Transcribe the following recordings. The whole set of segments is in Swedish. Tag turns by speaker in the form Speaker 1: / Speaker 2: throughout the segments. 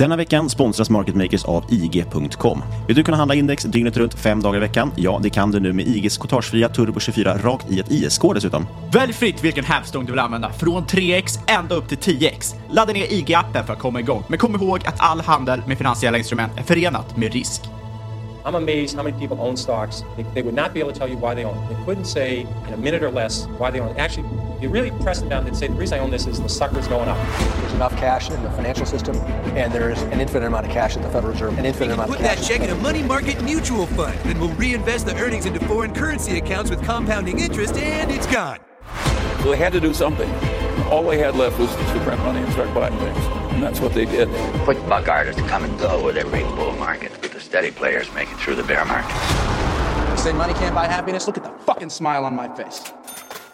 Speaker 1: Denna veckan sponsras Market Makers av IG.com. Vill du kunna handla index dygnet runt fem dagar i veckan? Ja, det kan du nu med IGs courtagefria Turbo 24 rakt i ett ISK dessutom.
Speaker 2: Välj fritt vilken hävstång du vill använda, från 3x ända upp till 10x. Ladda ner IG-appen för att komma igång, men kom ihåg att all handel med finansiella instrument är förenat med risk.
Speaker 3: I'm amazed how many people own stocks. They, they would not be able to tell you why they own it. They couldn't say in a minute or less why they own it. Actually, you really press them down and say the reason I own this is the sucker's going up.
Speaker 4: There's enough cash in the financial system, and there's an infinite amount of cash at the Federal Reserve, an infinite amount of
Speaker 5: Put that check in a money market mutual fund. Then we'll reinvest the earnings into foreign currency accounts with compounding interest, and it's gone.
Speaker 6: So they had to do something. All they had left was to print money and start buying things. And that's what they did.
Speaker 7: Quick buck artists come and go with every bull market, but the steady players make it through the bear market.
Speaker 4: You say money can't buy happiness? Look at the fucking smile on my face.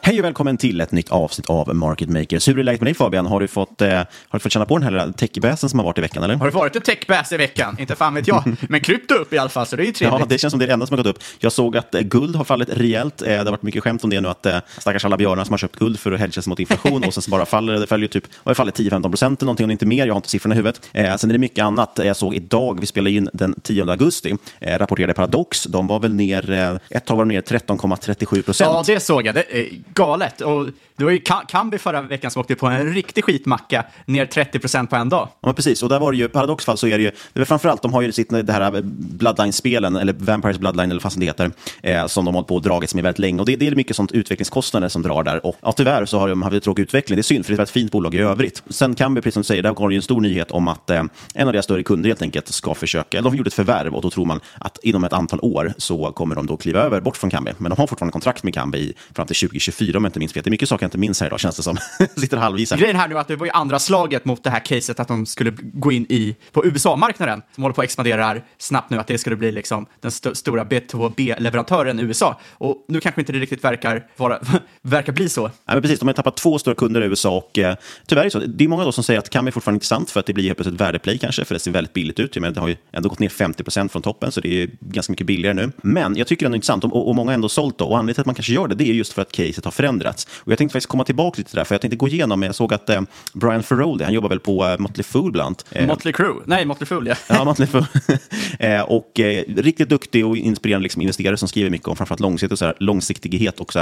Speaker 1: Hej och välkommen till ett nytt avsnitt av Market Makers. Hur är läget med dig Fabian? Har du fått, eh, har du fått känna på den här techbäsen som har varit i veckan? Eller?
Speaker 2: Har det varit en techbass i veckan? Inte fan vet jag. Men krypto upp i alla fall, så det är ju trevligt.
Speaker 1: Ja, det känns som det är det enda som har gått upp. Jag såg att eh, guld har fallit rejält. Eh, det har varit mycket skämt om det nu, att eh, stackars alla björnar som har köpt guld för att hedga sig mot inflation och sen så bara faller det. Följer typ, har fallit 10-15 procent eller någonting, om inte mer. Jag har inte siffrorna i huvudet. Eh, sen är det mycket annat. Jag såg idag, vi spelade in den 10 augusti, eh, rapporterade Paradox. De var väl ner, eh, ett tag var de ner 13,37 procent.
Speaker 2: Ja, det såg jag. Det galet. Och det var ju Kambi förra veckan som åkte på en riktig skitmacka, ner 30 procent på en dag.
Speaker 1: Ja, precis. Och där var det ju, paradoxfall så är det ju, det är framförallt, de har ju sitt, det här eh, Bloodline-spelen, eller Vampires Bloodline, eller vad det heter, eh, som de har hållit på och dragits med väldigt länge. Och det, det är mycket sånt utvecklingskostnader som drar där. Och ja, tyvärr så har de haft en tråkig utveckling. Det är synd, för det är ett fint bolag i övrigt. Sen Kambi, precis som du säger, där kom det ju en stor nyhet om att eh, en av deras större kunder helt enkelt ska försöka, eller de gjorde ett förvärv och då tror man att inom ett antal år så kommer de då kliva över bort från Kambi. Men de har fortfarande kontrakt med Kambi fram till 2024 om jag inte minns fel. Det är mycket saker jag inte minns här idag känns det som. Sitter halvvis här.
Speaker 2: Grejen här nu är att det var ju andra slaget mot det här caset att de skulle gå in i på USA-marknaden som håller på att expandera snabbt nu, att det skulle bli liksom den st stora B2B-leverantören i USA. Och nu kanske inte det riktigt verkar, vara, verkar bli så.
Speaker 1: Ja, men precis, de har tappat två stora kunder i USA och eh, tyvärr är det så. Det är många då som säger att Kambi är fortfarande intressant för att det blir helt plötsligt värdeplay kanske, för det ser väldigt billigt ut. Jag menar, det har ju ändå gått ner 50 procent från toppen, så det är ganska mycket billigare nu. Men jag tycker det är intressant och, och många har ändå sålt då. Och anledningen till att man kanske gör det, det är just för att caset har förändrats. Och jag tänkte faktiskt komma tillbaka lite till det där, för jag tänkte gå igenom, jag såg att eh, Brian Ferroldi, han jobbar väl på eh, Motley Fool bland annat. Eh,
Speaker 2: Motley Crue? Nej, Motley Fool, ja.
Speaker 1: Ja, Motley Fool. eh, och eh, riktigt duktig och inspirerande liksom, investerare som skriver mycket om framförallt långsiktighet och, så här, långsiktighet. Och,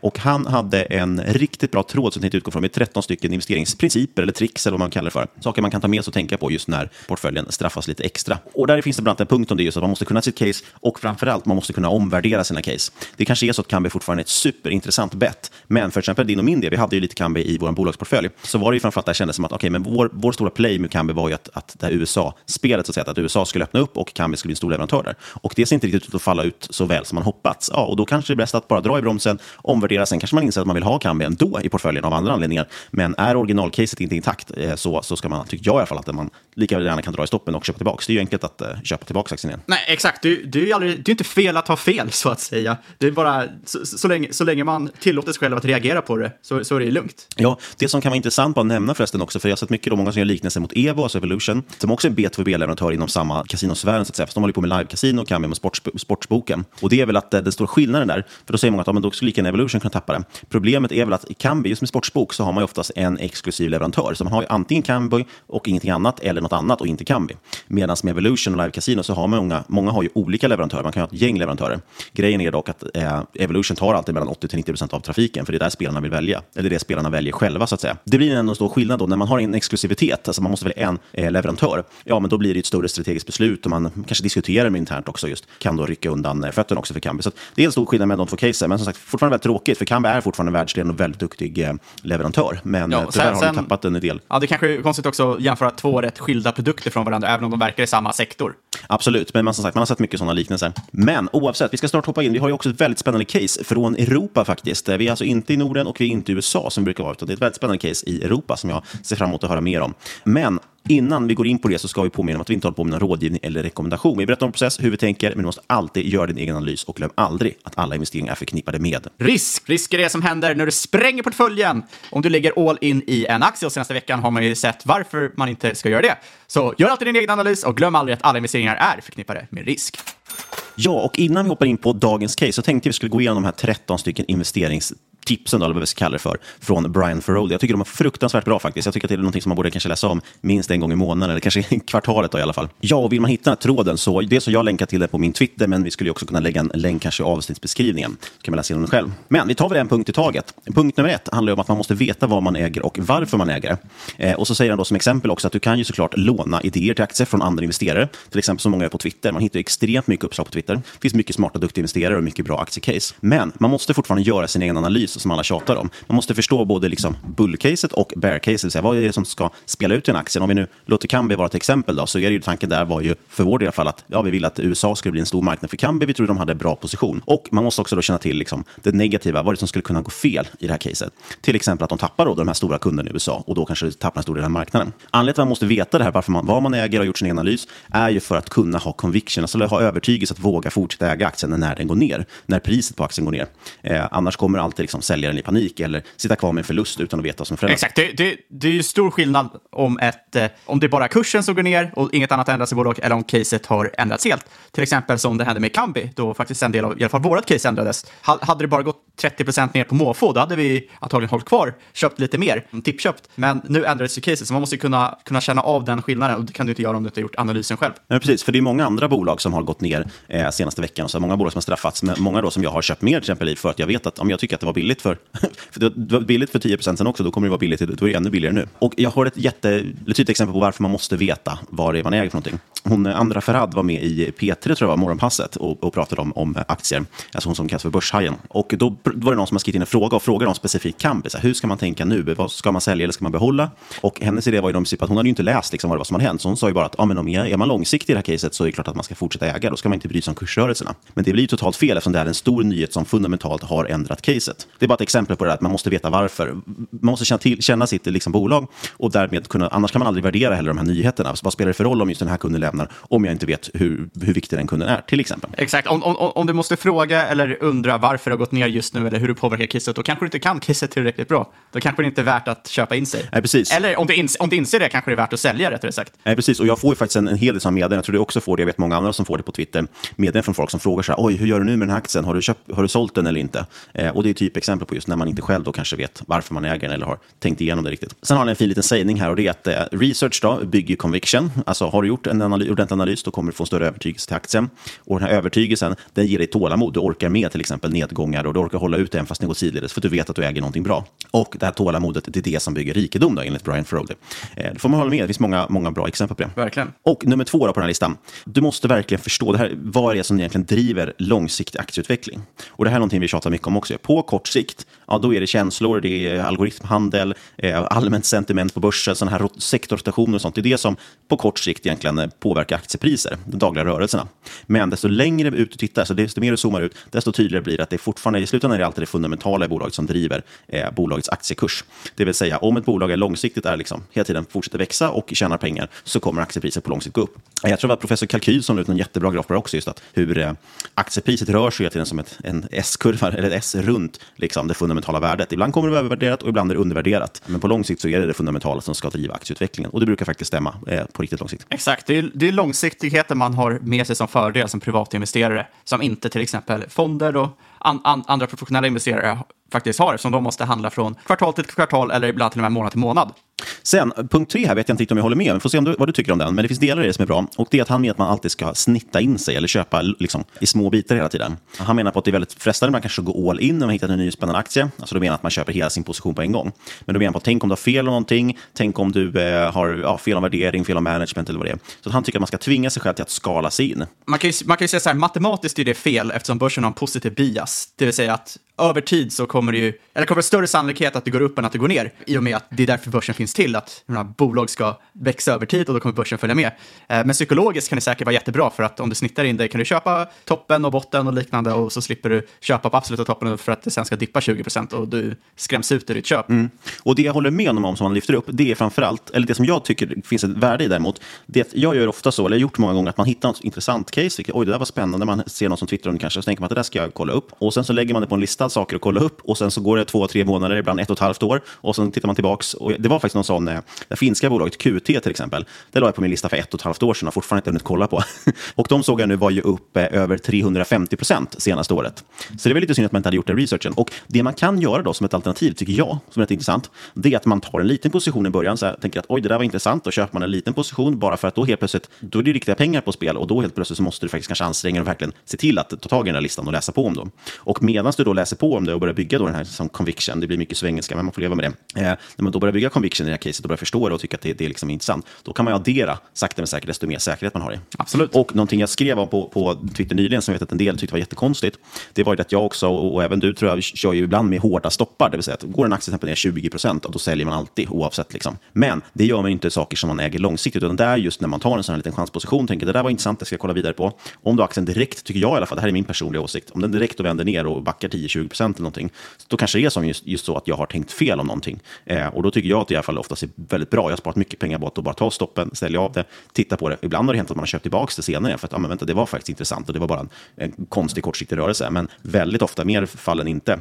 Speaker 1: och han hade en riktigt bra tråd som jag tänkte utgå från med 13 stycken investeringsprinciper eller tricks eller vad man kallar det för. Saker man kan ta med sig och tänka på just när portföljen straffas lite extra. Och där finns det bland annat en punkt om det, just att man måste kunna sitt case och framförallt man måste kunna omvärdera sina case. Det kanske är så att Kambi fortfarande är ett superintressant bet sätt. Men för exempel din och min del, vi hade ju lite Kambi i vår bolagsportfölj, så var det ju framförallt det kändes som att okay, men vår, vår stora play med Kambi var ju att, att det här USA-spelet, så att, säga, att USA skulle öppna upp och Kambi skulle bli en stor leverantör där. Och det ser inte riktigt ut att falla ut så väl som man hoppats. Ja, och då kanske det är bäst att bara dra i bromsen, omvärdera, sen kanske man inser att man vill ha Kambi ändå i portföljen av andra anledningar. Men är originalcaset inte intakt eh, så, så ska man, tycker jag i alla fall, att man lika gärna kan dra i stoppen och köpa tillbaka. Det är ju enkelt att eh, köpa tillbaka aktien igen.
Speaker 2: Nej, exakt. Det, det, är ju aldrig, det är inte fel att ha fel, så att säga. Det är bara så, så, länge, så länge man tillåter sig själv att reagera på det, så, så är det lugnt.
Speaker 1: Ja, det som kan vara intressant att nämna förresten också, för jag har sett mycket, då, många som gör liknelser mot Evo, alltså Evolution, som också är B2B-leverantör inom samma kasinosfären, så att säga. fast de håller på med live-casino och kan med sports, sportsboken. Och det är väl att uh, den stora skillnaden där, för då säger många att ja, men då skulle lika en Evolution kunna tappa det. Problemet är väl att i Kambi, just med sportsbok, så har man ju oftast en exklusiv leverantör. Så man har ju antingen Kambi och ingenting annat, eller något annat och inte Kambi. Medan med Evolution och Live Casino så har man många, många har ju olika leverantörer. Man kan ha ett gäng leverantörer. Grejen är dock att eh, Evolution tar alltid mellan 80 90 procent av trafiken, för det är där spelarna vill välja. Eller det spelarna väljer själva, så att säga. Det blir en stor skillnad då när man har en exklusivitet, alltså man måste välja en eh, leverantör. Ja, men då blir det ett större strategiskt beslut och man kanske diskuterar med internt också just. Kan då rycka undan eh, fötterna också för Kambi. Så det är en stor skillnad med de två casen. Men som sagt, fortfarande väldigt tråkigt, för Kambi är fortfarande världsledande och väldigt duktig eh, leverantör. Men ja, tyvärr sen, har de tappat en del.
Speaker 2: Ja, det kanske är konstigt också att jämföra två rätt skilda produkter från varandra, även om de verkar i samma sektor.
Speaker 1: Absolut, men man, som sagt, man har sett mycket sådana liknelser. Men oavsett, vi ska snart hoppa in. Vi har ju också ett väldigt spännande case från Europa faktiskt. Vi är alltså inte i Norden och vi är inte i USA som brukar vara, utan det är ett väldigt spännande case i Europa som jag ser fram emot att höra mer om. Men Innan vi går in på det så ska vi påminna om att vi inte håller på med någon rådgivning eller rekommendation. Vi berättar om process, hur vi tänker, men du måste alltid göra din egen analys och glöm aldrig att alla investeringar är förknippade med
Speaker 2: risk. Risk är det som händer när du spränger portföljen. Om du lägger all in i en aktie och senaste veckan har man ju sett varför man inte ska göra det. Så gör alltid din egen analys och glöm aldrig att alla investeringar är förknippade med risk.
Speaker 1: Ja, och innan vi hoppar in på dagens case så tänkte vi skulle gå igenom de här 13 stycken investerings tipsen, då, eller vad vi ska kalla det för, från Brian Ferroldi. Jag tycker de är fruktansvärt bra faktiskt. Jag tycker att det är någonting som man borde kanske läsa om minst en gång i månaden, eller kanske i kvartalet då, i alla fall. Ja, och vill man hitta den här tråden så, det så jag länkar till det på min Twitter, men vi skulle också kunna lägga en länk kanske i avsnittsbeskrivningen. Så kan man läsa igenom den själv. Men vi tar väl en punkt i taget. Punkt nummer ett handlar om att man måste veta vad man äger och varför man äger. Eh, och så säger han då som exempel också att du kan ju såklart låna idéer till aktier från andra investerare, till exempel som många gör på Twitter. Man hittar extremt mycket uppslag på Twitter. Det finns mycket smarta, duktiga investerare och mycket bra aktiecase. Men man måste fortfarande göra sin egen analys som alla tjatar om. Man måste förstå både liksom bullcaset och bearcaset. Vad är det som ska spela ut i en aktie? Om vi nu låter Kambi vara ett exempel, då, så är det ju tanken där var ju för vår del i alla fall att ja, vi vill att USA skulle bli en stor marknad för Kambi. Vi trodde de hade bra position. Och man måste också då känna till liksom, det negativa. Vad är det som skulle kunna gå fel i det här caset? Till exempel att de tappar då de här stora kunderna i USA och då kanske tappar en stor del av marknaden. Anledningen till att man måste veta det här, varför man, vad man äger och har gjort sin analys, är ju för att kunna ha conviction, alltså ha övertygelse att våga fortsätta äga aktien när den går ner, när priset på aktien går ner. Eh, annars kommer alltid liksom säljaren i panik eller sitta kvar med en förlust utan att veta vad som förändras.
Speaker 2: Exakt, det, det, det är ju stor skillnad om, ett, eh, om det är bara kursen som går ner och inget annat ändras i bolaget eller om caset har ändrats helt. Till exempel som det hände med Kambi, då faktiskt en del av i alla fall vårt case ändrades. Hade det bara gått 30 procent ner på måfå, då hade vi antagligen hållit kvar, köpt lite mer, tippköpt. Men nu ändrades ju caset, så man måste kunna, kunna känna av den skillnaden och det kan du inte göra om du inte har gjort analysen själv.
Speaker 1: Ja, precis, för det är många andra bolag som har gått ner eh, senaste veckan, så många bolag som har straffats, men många då som jag har köpt mer till exempel i för att jag vet att om jag tycker att det var billigt för, för det var billigt för 10 procent sen också, då kommer det vara billigt, då är det ännu billigare nu. Och jag har ett jättetydligt exempel på varför man måste veta vad det är man äger för någonting. Hon, eh, Andra Ferhad var med i P3, tror jag var, Morgonpasset, och, och pratade om, om eh, aktier, alltså hon som kallas för Börshajen. Och då var det någon som har skrivit in en fråga och frågade om specifikt Kambi, så här, hur ska man tänka nu? Vad ska man sälja eller ska man behålla? Och hennes idé var ju i princip att hon hade ju inte läst liksom vad det var som hade hänt, så hon sa ju bara att ah, men om är, är man långsiktig i det här caset så är det klart att man ska fortsätta äga, då ska man inte bry sig om kursrörelserna. Men det blir ju totalt fel eftersom det är en stor nyhet som fundamentalt har ändrat caset. Det är bara ett exempel på det att man måste veta varför. Man måste känna, till, känna sitt liksom, bolag och därmed kunna, annars kan man aldrig värdera heller de här nyheterna. Så vad spelar det för roll om just den här kunden lämnar om jag inte vet hur, hur viktig den kunden är, till exempel?
Speaker 2: Exakt, om, om, om du måste fråga eller undra varför det har gått ner just nu eller hur det påverkar caset, då kanske du inte kan caset tillräckligt bra. Då kanske det inte är värt att köpa in sig.
Speaker 1: Nej, precis.
Speaker 2: Eller om du, ins om du inser det kanske det är värt att sälja, rättare sagt.
Speaker 1: Nej, precis. Och jag får ju faktiskt en, en hel del sådana meddelanden. Jag tror du också får det. Jag vet många andra som får det på Twitter. Meddelanden från folk som frågar så här, oj, hur gör du nu med den här aktien? Har du, köpt, har du sålt den eller inte? Eh, och det är typ exempel på just när man inte själv då kanske vet varför man äger den eller har tänkt igenom det riktigt. Sen har ni en fin liten sägning här och det är att eh, research då bygger conviction. Alltså har du gjort en analys, ordentlig analys, då kommer du få en större övertygelse till aktien. Och den här övertygelsen, den ger dig tålamod. Du orkar med till exempel nedgångar och du orkar hålla ut även fast det går sidledes för att du vet att du äger någonting bra. Och det här tålamodet, det är det som bygger rikedom då, enligt Brian Ferroldi. Eh, det får man hålla med, det finns många, många bra exempel på det.
Speaker 2: Verkligen.
Speaker 1: Och nummer två på den här listan. Du måste verkligen förstå det här, vad är det som egentligen driver långsiktig aktieutveckling? Och det här är någonting vi tjatar mycket om också. På kort sikt sikt, ja, då är det känslor, det är algoritmhandel, eh, allmänt sentiment på börsen, sådana här sektorrotationer och sånt. Det är det som på kort sikt egentligen eh, påverkar aktiepriser, de dagliga rörelserna. Men desto längre ut du tittar, så desto mer du zoomar ut, desto tydligare blir det att det fortfarande i slutändan är det alltid det fundamentala i bolaget som driver eh, bolagets aktiekurs. Det vill säga, om ett bolag är långsiktigt är liksom hela tiden fortsätter växa och tjänar pengar, så kommer aktiepriset på lång sikt gå upp. Jag tror att professor Kalkyl som la ut en jättebra graf på det också, just att hur eh, aktiepriset rör sig hela tiden som ett, en S-kurva, eller ett S runt liksom, Liksom, det fundamentala värdet. Ibland kommer det vara övervärderat och ibland är det undervärderat. Men på lång sikt så är det det fundamentala som ska driva aktieutvecklingen. Och det brukar faktiskt stämma eh, på riktigt lång sikt.
Speaker 2: Exakt, det är, det är långsiktigheten man har med sig som fördel som privatinvesterare, som inte till exempel fonder och an, an, andra professionella investerare faktiskt har, som de måste handla från kvartal till kvartal eller ibland till och med månad till månad.
Speaker 1: Sen, punkt tre här vet jag inte riktigt om jag håller med, men får se om du, vad du tycker om den. Men det finns delar i det som är bra. Och det är att han menar att man alltid ska snitta in sig eller köpa liksom, i små bitar hela tiden. Han menar på att det är väldigt frestande, man kanske går all in när man hittar en ny spännande aktie. Alltså då menar att man köper hela sin position på en gång. Men då menar han på, tänk om du har fel om någonting, tänk om du eh, har ja, fel om värdering, fel om management eller vad det är. Så han tycker att man ska tvinga sig själv till att skala sig in.
Speaker 2: Man kan ju, man kan ju säga så här, matematiskt är det fel eftersom börsen har en positiv bias. Det vill säga att över tid så kommer det ju, eller kommer det större sannolikhet att det går upp än att det går ner. I och med att det är därför börsen finns till, att bolag ska växa över tid och då kommer börsen följa med. Eh, men psykologiskt kan det säkert vara jättebra för att om du snittar in dig kan du köpa toppen och botten och liknande och så slipper du köpa på absoluta toppen för att det sen ska dippa 20 procent och du skräms ut ur ditt köp.
Speaker 1: Mm. Och det jag håller med honom om som han lyfter upp, det är framför allt, eller det som jag tycker finns ett värde i däremot, det är att jag gör ofta så, eller jag har gjort många gånger, att man hittar något intressant case, vilket, oj det där var spännande, man ser någon som twittrar om det kanske, så tänker man att det där ska jag kolla upp. Och sen så lägger man det på en lista saker att kolla upp och sen så går det två, tre månader, ibland ett och ett halvt år och sen tittar man tillbaks. Och det var faktiskt någon sån, eh, det finska bolaget QT till exempel, det la jag på min lista för ett och ett halvt år sedan och fortfarande inte hunnit kolla på. och de såg jag nu var ju upp eh, över 350 procent senaste året. Så det är väl lite synd att man inte hade gjort den researchen. Och det man kan göra då som ett alternativ, tycker jag, som är rätt intressant, det är att man tar en liten position i början, så här, tänker att oj, det där var intressant, då köper man en liten position bara för att då helt plötsligt, då är det riktiga pengar på spel och då helt plötsligt så måste du faktiskt kanske anstränga dig och verkligen se till att ta tag i den här listan och läsa på om dem. Och medan du då läser på om det och börjar bygga då den här som conviction, det blir mycket svengelska, men man får leva med det. Eh, när man då börjar bygga conviction i det här caset och börjar förstå det och tycka att det, det är liksom intressant, då kan man addera sakta men säkert desto mer säkerhet man har i.
Speaker 2: Absolut.
Speaker 1: Och någonting jag skrev om på, på Twitter nyligen, som jag vet att en del tyckte var jättekonstigt, det var ju att jag också, och, och även du tror jag, kör ju ibland med hårda stoppar, det vill säga att går en aktie till exempel ner 20 procent, då säljer man alltid oavsett. Liksom. Men det gör man inte saker som man äger långsiktigt, utan det är just när man tar en sån här liten chansposition, tänker det där var intressant, det ska jag kolla vidare på. Om då aktien direkt, tycker jag i alla fall, det här är min personliga åsikt, om den direkt och vänder ner och backar 10-20 procent eller någonting, då kanske det är som just, just så att jag har tänkt fel om någonting. Eh, och då tycker jag att det i alla fall oftast är väldigt bra. Jag har sparat mycket pengar på att bara ta stoppen, sälja av det, titta på det. Ibland har det hänt att man har köpt tillbaka det senare för att ah, men vänta, det var faktiskt intressant och det var bara en, en konstig kortsiktig rörelse. Men väldigt ofta, mer fall än inte,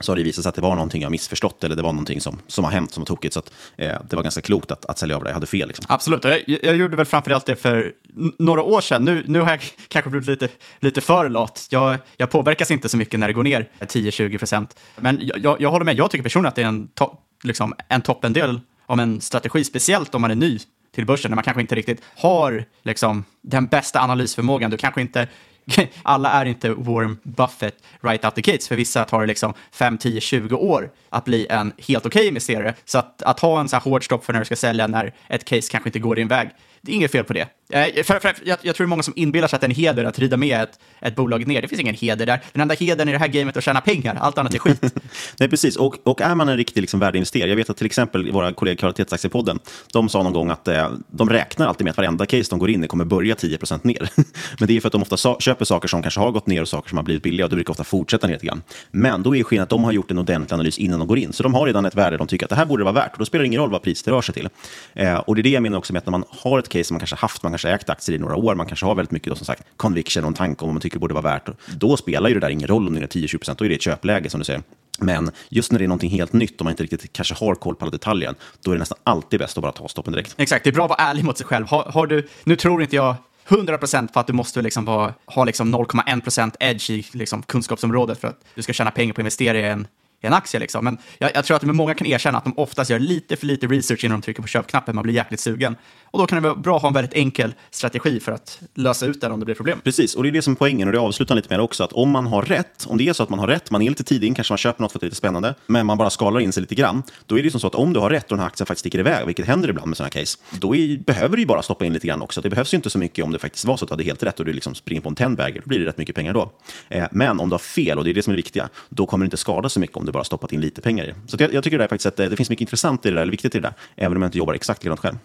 Speaker 1: så har det visat sig att det var någonting jag missförstått eller det var någonting som, som har hänt som var tokigt. Så att, eh, det var ganska klokt att, att sälja av det. Jag hade fel. Liksom.
Speaker 2: Absolut. Jag, jag gjorde väl framförallt det för några år sedan. Nu, nu har jag kanske blivit lite, lite för lat. Jag, jag påverkas inte så mycket när det går ner 10-20 procent. Men jag, jag håller med. Jag tycker personligen att det är en, to liksom, en toppendel om en strategi, speciellt om man är ny till börsen, när man kanske inte riktigt har liksom, den bästa analysförmågan. Du kanske inte alla är inte Warren Buffett right out the gates. För vissa tar det liksom 5, 10, 20 år att bli en helt okej okay investerare. Så att, att ha en så här hård stopp för när du ska sälja när ett case kanske inte går din väg, det är inget fel på det. Eh, för, för, jag, jag tror det är många som inbillar sig att det är en heder att rida med ett, ett bolag ner. Det finns ingen heder där. Den enda hedern i det här gamet är att tjäna pengar. Allt annat är skit.
Speaker 1: Nej, precis. Och, och är man en riktig liksom, värdeinvesterare, jag vet att till exempel våra kollegor i Kvalitetsaktiepodden, de sa någon gång att eh, de räknar alltid med att varenda case de går in i kommer börja 10% ner. Men det är för att de ofta so köper saker som kanske har gått ner och saker som har blivit billiga och det brukar ofta fortsätta ner lite grann. Men då är skillnaden att de har gjort en ordentlig analys innan de går in. Så de har redan ett värde de tycker att det här borde vara värt och då spelar det ingen roll vad priset rör sig till. Eh, och det är det jag menar också med att när man har ett case som man kanske haft, man kanske ägt aktier i några år, man kanske har väldigt mycket då, som sagt, conviction och en tanke om vad man tycker borde vara värt. Då spelar ju det där ingen roll om det är 10-20 då är det ett köpläge som du säger. Men just när det är någonting helt nytt och man inte riktigt kanske har koll på alla detaljer, då är det nästan alltid bäst att bara ta stoppen direkt.
Speaker 2: Exakt, det är bra att vara ärlig mot sig själv. Har, har du, nu tror inte jag 100% för att du måste liksom ha, ha liksom 0,1% edge i liksom kunskapsområdet för att du ska tjäna pengar på att investera i en, i en aktie. Liksom. Men jag, jag tror att många kan erkänna att de oftast gör lite för lite research innan de trycker på köpknappen. Man blir jäkligt sugen. Och då kan det vara bra att ha en väldigt enkel strategi för att lösa ut det om det blir problem.
Speaker 1: Precis, och det är det som är poängen och det avslutar lite med också att om man har rätt, om det är så att man har rätt, man är lite tidig in, kanske man köper något för att det är lite spännande, men man bara skalar in sig lite grann, då är det som så att om du har rätt och den här aktien faktiskt sticker iväg, vilket händer ibland med sådana case, då är, behöver du ju bara stoppa in lite grann också. Det behövs ju inte så mycket om det faktiskt var så att du hade helt rätt och du liksom springer på en tennbagger, då blir det rätt mycket pengar då. Eh, men om du har fel, och det är det som är det viktiga, då kommer det inte skada så mycket om du bara stoppat in lite pengar i. Så jag, jag tycker det, är faktiskt att det, det finns mycket intressant i det där, eller viktigt i det där, även om jag inte jobbar exakt likadant själv.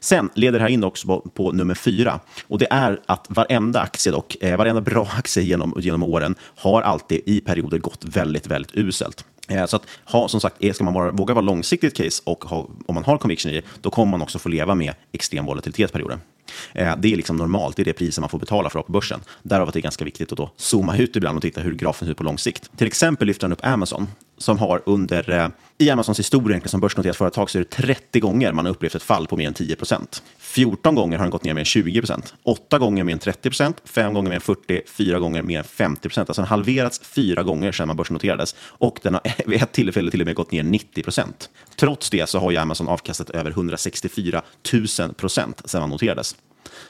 Speaker 1: Sen leder det här in också på, på, nummer fyra. Och det är att varenda aktie, dock, eh, varenda bra aktie genom, genom åren har alltid i perioder gått väldigt, väldigt uselt. Eh, så att ha, som sagt, ska man vara, våga vara långsiktigt case och ha, om man har conviction i det, då kommer man också få leva med extrem volatilitetsperioder. Eh, det är liksom normalt, det är det priset man får betala för att på börsen. Därav att det är ganska viktigt att då zooma ut ibland och titta hur grafen ser ut på lång sikt. Till exempel lyfter han upp Amazon, som har under, eh, i Amazons historia som börsnoterat företag så är det 30 gånger man har upplevt ett fall på mer än 10 procent. 14 gånger har den gått ner mer än 20 procent, 8 gånger mer än 30 procent, 5 gånger mer än 40, 4 gånger mer än 50 procent. Alltså den har halverats fyra gånger sedan man börsnoterades och den har vid ett tillfälle till och med gått ner 90 procent. Trots det så har ju Amazon avkastat över 164 000 procent sedan man noterades.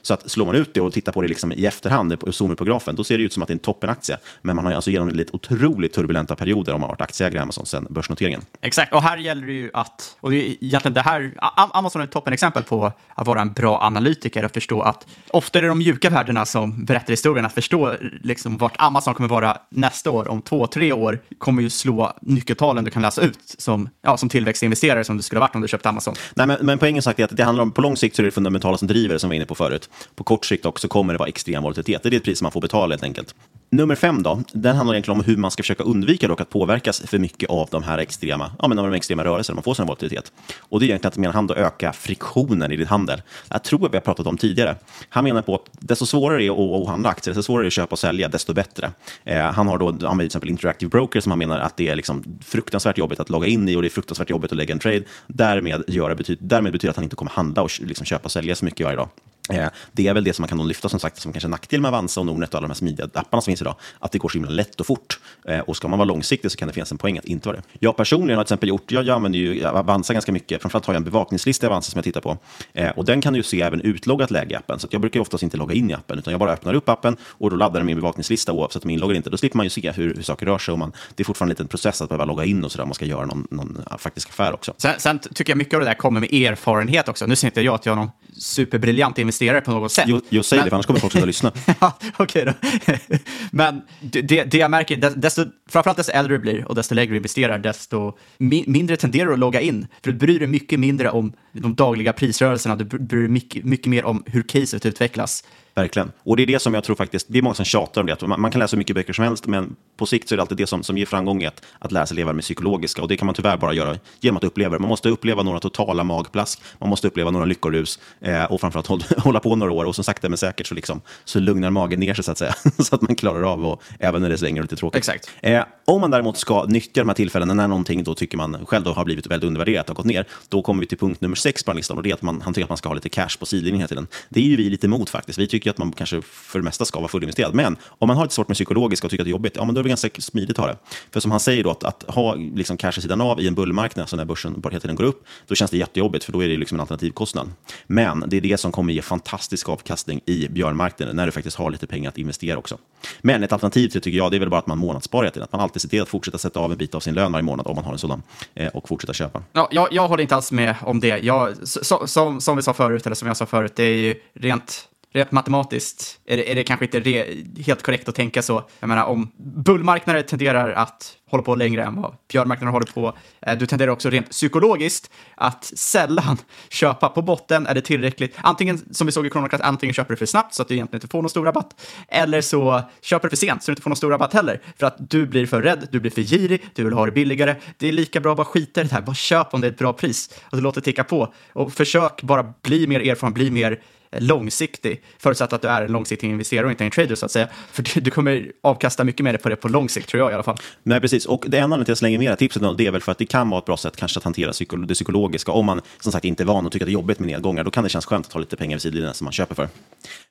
Speaker 1: Så att slår man ut det och tittar på det liksom i efterhand, och zoomar på grafen, då ser det ut som att det är en toppenaktie. Men man har alltså genomlidit otroligt turbulenta perioder om man har varit aktieägare i Amazon sedan börsnoteringen.
Speaker 2: Exakt, och här gäller det ju att, och det är egentligen det här, Amazon är ett toppenexempel på att vara en bra analytiker och förstå att ofta är det de mjuka värdena som berättar historien, att förstå liksom vart Amazon kommer vara nästa år, om två, tre år, kommer ju slå nyckeltalen du kan läsa ut som, ja, som tillväxtinvesterare som du skulle ha varit om du köpte Amazon.
Speaker 1: Nej, men, men poängen sagt är att det handlar om, på lång sikt så är det fundamentala som driver, som vi var inne på förut. På kort sikt också kommer det vara extrem volatilitet. Det är ett pris man får betala helt enkelt. Nummer fem då, den handlar egentligen om hur man ska försöka undvika dock att påverkas för mycket av de här extrema, ja, men av de extrema rörelserna man får sin volatilitet. Och det är egentligen att med hand att öka friktionen i din handel. Jag tror att vi har pratat om tidigare. Han menar på att desto svårare det är att handla aktier, desto svårare det är att köpa och sälja, desto bättre. Eh, han har då använt till exempel Interactive Broker som han menar att det är liksom fruktansvärt jobbigt att logga in i och det är fruktansvärt jobbigt att lägga en trade. Därmed, göra betyder, därmed betyder att han inte kommer handla och liksom köpa och sälja så mycket varje dag. Eh, det är väl det som man kan lyfta som sagt som kanske nackdel med Avanza och Nordnet och alla de här smidiga apparna som finns idag. Att det går så himla lätt och fort. Eh, och ska man vara långsiktig så kan det finnas en poäng att inte vara det. Jag personligen har till exempel gjort, jag, jag använder ju Avanza ganska mycket. Framförallt har jag en bevakningslista i Avanza som jag tittar på. Eh, och den kan du se även utloggat läge i appen. Så jag brukar oftast inte logga in i appen, utan jag bara öppnar upp appen och då laddar den min bevakningslista oavsett om jag inloggar inte. Då slipper man ju se hur, hur saker rör sig. Och man, det är fortfarande en liten process att behöva logga in och sådär. Man ska göra någon, någon faktisk affär också.
Speaker 2: Sen, sen, tycker jag mycket av det där kommer med erfarenhet också. Nu ser inte jag att jag är någon superbriljant investerare på något sätt.
Speaker 1: Jo, jo säg men... det, för annars kommer folk sluta lyssna.
Speaker 2: ja, okej då. men det, det, jag märker, desto, framförallt desto äldre du blir och desto lägre du investerar, desto mi mindre tenderar du att logga in. För du bryr dig mycket mindre om de dagliga prisrörelserna, du bryr dig mycket, mycket mer om hur caset utvecklas.
Speaker 1: Verkligen. Och det är det som jag tror faktiskt, det är många som tjatar om det, att man, man kan läsa hur mycket böcker som helst, men på sikt så är det alltid det som, som ger framgång, att, att sig leva med psykologiska. Och det kan man tyvärr bara göra genom att uppleva det. Man måste uppleva några totala magplask, man måste uppleva några lyckorus eh, och framförallt hålla, hålla på några år. Och som sakta men säkert så, liksom, så lugnar magen ner sig så att säga, så att man klarar av, och, även när det svänger lite tråkigt.
Speaker 2: Exakt.
Speaker 1: Eh, om man däremot ska nyttja de här tillfällena när någonting då tycker man själv då har blivit väldigt undervärderat och gått ner, då kommer vi till punkt nummer sex på listan och det är att man, han tycker att man ska ha lite cash på sidlinjen hela tiden. Det är ju vi lite emot faktiskt. Vi tycker tycker att man kanske för det mesta ska vara fullinvesterad. Men om man har lite svårt med psykologiska och tycker att det är jobbigt, ja, men då är det ganska smidigt att ha det. För som han säger, då, att, att ha liksom cash i sidan av i en bullmarknad, alltså när börsen bara hela tiden går upp, då känns det jättejobbigt, för då är det liksom en alternativkostnad. Men det är det som kommer ge fantastisk avkastning i björnmarknaden, när du faktiskt har lite pengar att investera också. Men ett alternativ till det tycker jag, det är väl bara att man månadssparar till att man alltid ser till att fortsätta sätta av en bit av sin lön varje månad, om man har en sådan, eh, och fortsätta köpa.
Speaker 2: Ja, jag, jag håller inte alls med om det. Jag, så, som, som vi sa förut, eller som jag sa förut, det är ju rent rent matematiskt är det, är det kanske inte re, helt korrekt att tänka så. Jag menar, om bullmarknader tenderar att hålla på längre än vad björnmarknader håller på, eh, du tenderar också rent psykologiskt att sällan köpa på botten. Är det tillräckligt? Antingen, som vi såg i Kronokrass, antingen köper du för snabbt så att du egentligen inte får någon stor rabatt, eller så köper du för sent så du inte får någon stor rabatt heller. För att du blir för rädd, du blir för girig, du vill ha det billigare. Det är lika bra att bara skita i det här, bara köp om det är ett bra pris och låt det ticka på. Och försök bara bli mer erfaren, bli mer långsiktig, förutsatt att du är en långsiktig investerare och inte en trader så att säga. För du kommer avkasta mycket mer på det på lång sikt tror jag i alla fall.
Speaker 1: Nej, precis. Och det enda anledningen till att jag slänger med det tipset det är väl för att det kan vara ett bra sätt kanske att hantera det psykologiska. Om man som sagt inte är van och tycker att det är jobbigt med nedgångar, då kan det kännas skönt att ha lite pengar vid sidlinjen som man köper för.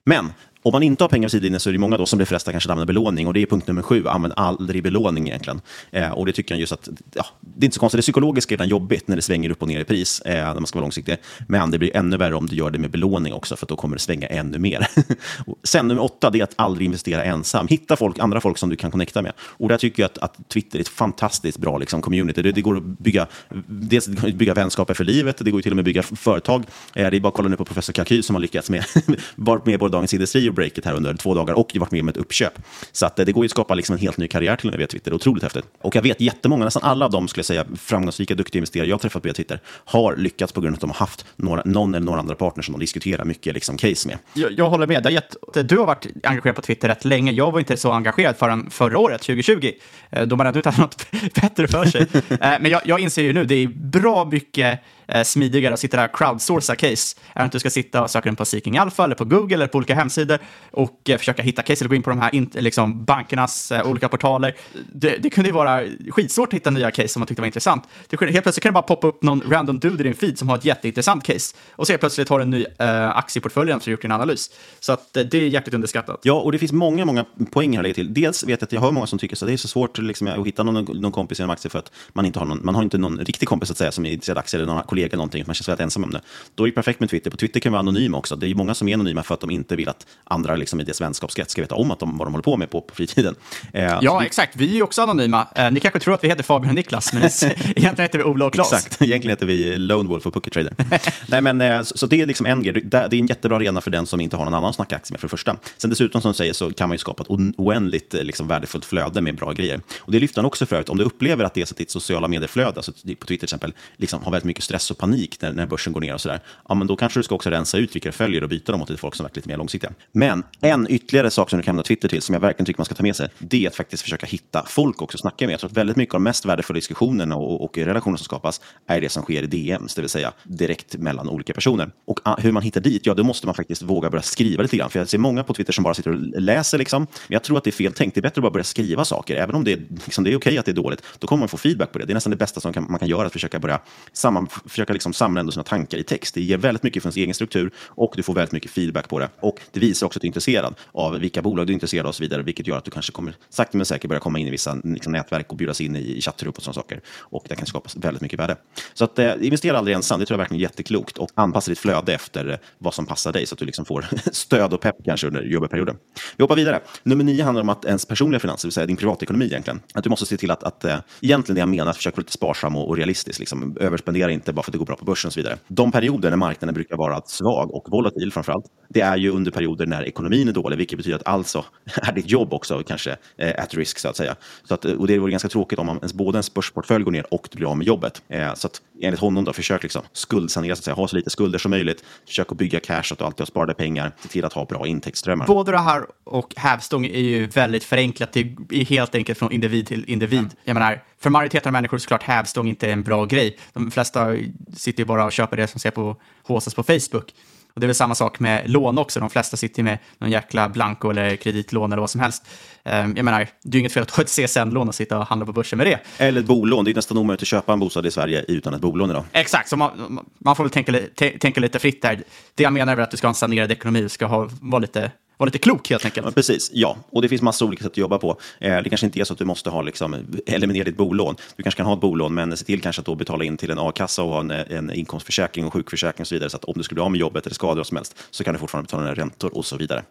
Speaker 1: Men om man inte har pengar vid sidlinjen så är det många då som blir frestade kanske att använda belåning. Och det är punkt nummer sju, använd aldrig belåning egentligen. Eh, och det tycker jag just att, ja, det är inte så konstigt. Det psykologiska är redan jobbigt när det svänger upp och ner i pris, eh, när man ska vara långsiktig. Men det blir ännu värre om du gör det med belåning också, för då kommer det svänga ännu mer. Sen nummer åtta, det är att aldrig investera ensam. Hitta folk, andra folk som du kan connecta med. Och där tycker jag att, att Twitter är ett fantastiskt bra liksom, community. Det, det går att bygga, dels bygga vänskaper för livet, det går till och med att bygga företag. Eh, det är bara att kolla nu på professor Kalkyl som har lyckats med, varit med både Dagens Industri och Breakit här under två dagar och varit med om ett uppköp. Så att, eh, det går ju att skapa liksom en helt ny karriär till och med via Twitter. Otroligt häftigt. Och jag vet jättemånga, nästan alla av dem skulle jag säga, framgångsrika, duktiga investerare jag har träffat via Twitter, har lyckats på grund av att de har haft några, någon eller några andra partners som de diskuterar mycket liksom, case med.
Speaker 2: Jag, jag håller med. Gett, du har varit engagerad på Twitter rätt länge. Jag var inte så engagerad förrän förra året, 2020, eh, då man ännu inte hade något bättre för sig. Eh, Men jag, jag inser ju nu, det är bra mycket eh, smidigare att sitta där och crowdsourca case. Är att du ska sitta och söka den på Seeking Alpha eller på Google eller på olika hemsidor och eh, försöka hitta case eller gå in på de här in, liksom, bankernas eh, olika portaler. Det, det kunde ju vara skitsvårt att hitta nya case som man tyckte var intressant. Det, kunde- helt plötsligt kan det bara poppa upp någon random dude i din feed som har ett jätteintressant case och så helt plötsligt har du en ny eh, aktieportfölj som har gjort din analys. Så att, eh, det är jäkligt underskattat.
Speaker 1: Ja, och det finns många, många poäng här att lägga till. Dels vet jag att jag har många som tycker så det är så svårt liksom, att hitta någon, någon kompis inom aktier för att man inte har någon, man har inte någon riktig kompis att säga som är intresserad av aktier eller några kollegor kollega någonting. Man känns väldigt ensam om det. Då är det perfekt med Twitter. På Twitter kan man vara anonym också. Det är många som är anonyma för att de inte vill att andra liksom, i deras vänskapskrets ska veta om att de, vad de håller på med på, på fritiden. Eh,
Speaker 2: Ja,
Speaker 1: det-
Speaker 2: exakt. Vi är också anonyma. Eh, ni kanske tror att vi heter Fabian och Niklas, men egentligen heter vi Ola och Klas.
Speaker 1: Exakt, egentligen heter vi Lone Wolf och Poker Trader. Nej, men, eh, så, så det är liksom en grej. Det är en jättebra arena för den som inte har någon annan att snacka aktier med för det första. Sen dessutom som du säger så kan man ju skapa ett oändligt eh, liksom, värdefullt flöde med bra grejer. Och det lyfter han också för övrigt. Om du upplever att det är så att ditt sociala medieflöde, alltså på Twitter till exempel, liksom har väldigt mycket stress och panik när, när börsen går ner och sådär, ja men då kanske du ska också rensa ut vilka du följer och byta dem mot lite folk som är lite mer långsiktiga. Men en ytterligare sak som du kan använda Twitter till, som jag verkligen tycker man ska ta med sig, det är att faktiskt försöka hitta folk också att snacka med. Jag tror att väldigt mycket av de mest värdefulla diskussionerna och, och relationer som skapas är det som sker i DMs, det vill säga direkt mellan olika personer. Och ah, hur man hittar dit, ja då måste man faktiskt våga börja skriva lite grann. För jag ser många på Twitter som bara sitter och läser liksom. Men jag tror att det är fel tänkt. Det är bättre att bara börja skriva saker. Även om det är, liksom, det är okej att det är dåligt, då kommer man få feedback på det. Det är nästan det bästa som kan, man kan göra, att försöka börja samman, försöka liksom samla ändå sina tankar i text. Det ger väldigt mycket från sin egen struktur och du får väldigt mycket feedback på det. Och det visar också att du är intresserad av vilka bolag du är intresserad av och så vidare, vilket gör att du kanske kommer sakta men säkert börja komma in i vissa liksom, nätverk och bjudas in i, i chattgrupp och sådana saker. Och det kan skapas väldigt mycket värde. Så att, eh, investera aldrig ensam, det tror jag verkligen är jätteklokt. Och anpassa ditt flöde efter eh, vad som passar dig så att du liksom får stöd och pepp kanske under jobbperioden. Vi hoppar vidare. Nummer nio handlar om att ens personliga finanser, det vill säga din privatekonomi egentligen. Att du måste se till att, att eh, egentligen det jag menar, att försöka vara lite sparsam och, och realistisk. Liksom. Överspendera inte bara för att det går bra på börsen och så vidare. De perioder när marknaden brukar vara svag och volatil framförallt, det är ju under perioder när ekonomin är dålig, vilket betyder att alltså är ditt jobb också kanske eh, at risk så att säga. Så att, eh, och det vore ganska tråkigt om man, ens, både ens börsportfölj går ner och du blir av med jobbet. Eh, så att enligt honom då, försök liksom skuldsanera, så att säga, ha så lite skulder som möjligt. Försök att bygga cash, så att du alltid har sparade pengar. Se till att ha bra intäktsströmmar.
Speaker 2: Både det här och hävstång är ju väldigt förenklat. Det är helt enkelt från individ till individ. Jag menar, för majoriteten av människor är såklart hävstång inte en bra grej. De flesta sitter ju bara och köper det som ser på HSS på Facebook. Och det är väl samma sak med lån också. De flesta sitter med någon jäkla blanko eller kreditlån eller vad som helst. Ehm, Jag menar, det är ju inget fel att ha ett CSN-lån och sitta och handla på börsen med det.
Speaker 1: Eller ett bolån. Det är nästan omöjligt att köpa en bostad i Sverige utan ett bolån idag.
Speaker 2: Exakt, så man, man får väl tänka, tänka lite fritt där. Det jag menar är väl att du ska ha en sanerad ekonomi, du ska ha, vara, lite, vara lite klok helt enkelt.
Speaker 1: Ja, precis, ja. Och det finns massa olika sätt att jobba på. Eh, det kanske inte är så att du måste ha, liksom, eliminera ditt bolån. Du kanske kan ha ett bolån, men se till kanske att då betala in till en a-kassa och ha en, en inkomstförsäkring och sjukförsäkring och så vidare. Så att om du skulle bli av med jobbet eller skador och som helst så kan du fortfarande betala dina räntor och så vidare.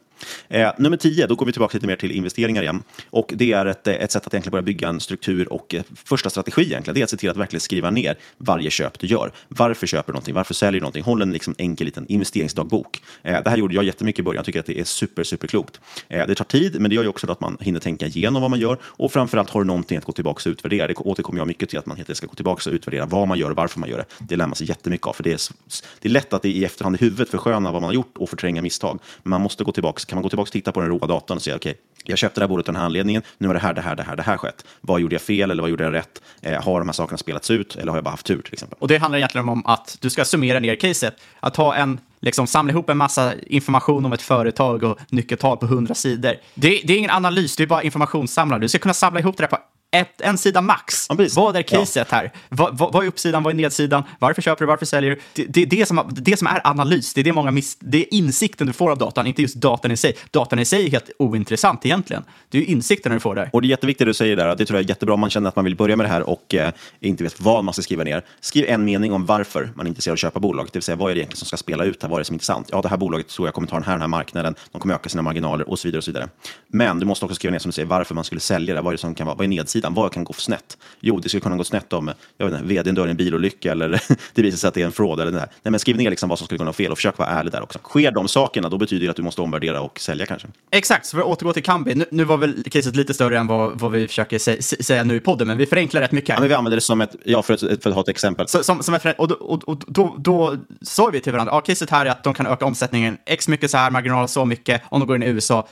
Speaker 1: Eh, nummer tio, då går vi tillbaka lite mer till investeringar igen. Och det är ett, eh, ett sätt att egentligen börja bygga en struktur och eh, första strategi egentligen, det är att se till att verkligen skriva ner varje köp du gör. Varför köper du någonting? Varför säljer du någonting? Håll en liksom enkel liten investeringsdagbok. Eh, det här gjorde jag jättemycket i början. Jag tycker att det är super, super klokt. Eh, det tar tid, men det gör ju också att man hinner tänka igenom vad man gör och framförallt har du någonting att gå tillbaka och utvärdera. Det återkommer jag mycket till att man helt enkelt ska gå tillbaka och utvärdera vad man gör och varför man gör det. Det lär man sig jättemycket av, för det är, det är lätt att i efterhand i huvudet försköna vad man har gjort och förtränga misstag. Men man måste gå tillbaka. Kan man gå tillbaka och titta på den råa datorn och säga okej, jag köpte det här bordet av den här anledningen. Nu har det här, det här, det här, det här skett. Vad gjorde jag fel eller vad gjorde jag rätt? Eh, har de här sakerna spelats ut eller har jag bara haft tur till exempel?
Speaker 2: Och det handlar egentligen om att du ska summera ner caset. Att ha en, liksom samla ihop en massa information om ett företag och nyckeltal på 100 sidor. Det, det är ingen analys, det är bara informationssamlare. Du ska kunna samla ihop det där på ett, en sida max. vad är caset här? Vad, vad, vad är uppsidan, vad är nedsidan? Varför köper du, varför säljer du? Det, det, det, som, det som är analys, det är, det, många miss, det är insikten du får av datan, inte just datan i sig. Datan i sig är helt ointressant egentligen. Det är ju insikten du får där.
Speaker 1: Och det är jätteviktigt det du säger där. Det tror jag är jättebra om man känner att man vill börja med det här och eh, inte vet vad man ska skriva ner. Skriv en mening om varför man är intresserad av att köpa bolag. Det vill säga, vad är det egentligen som ska spela ut här? Vad är det som är intressant? Ja, det här bolaget tror jag kommer ta den här, den här marknaden. De kommer öka sina marginaler och så vidare. och så vidare. Men du måste också skriva ner som du säger, varför man skulle sälja det. Vad är det som kan vara? Vad är nedsidan downside-sidan, vad kan gå snett? Jo, det skulle kunna gå snett om jag vet inte, vdn dör i en bilolycka eller det visar sig att det är en fraud. Eller det där. Nej, men skriv ner liksom vad som skulle kunna vara fel och försök vara ärlig där också. Sker de sakerna, då betyder det att du måste omvärdera och sälja kanske.
Speaker 2: Exakt, så för att återgå till Kambi, nu, nu var väl caset lite större än vad, vad vi försöker sä, säga nu i podden, men vi förenklar rätt mycket.
Speaker 1: Ja, men vi använder det som ett, ja, för, ett, för att ha ett exempel.
Speaker 2: Så, som, som ett, och då, och, och, då, då sa vi till varandra, ja, caset här är att de kan öka omsättningen x mycket så här, marginal så mycket, om de går in i USA,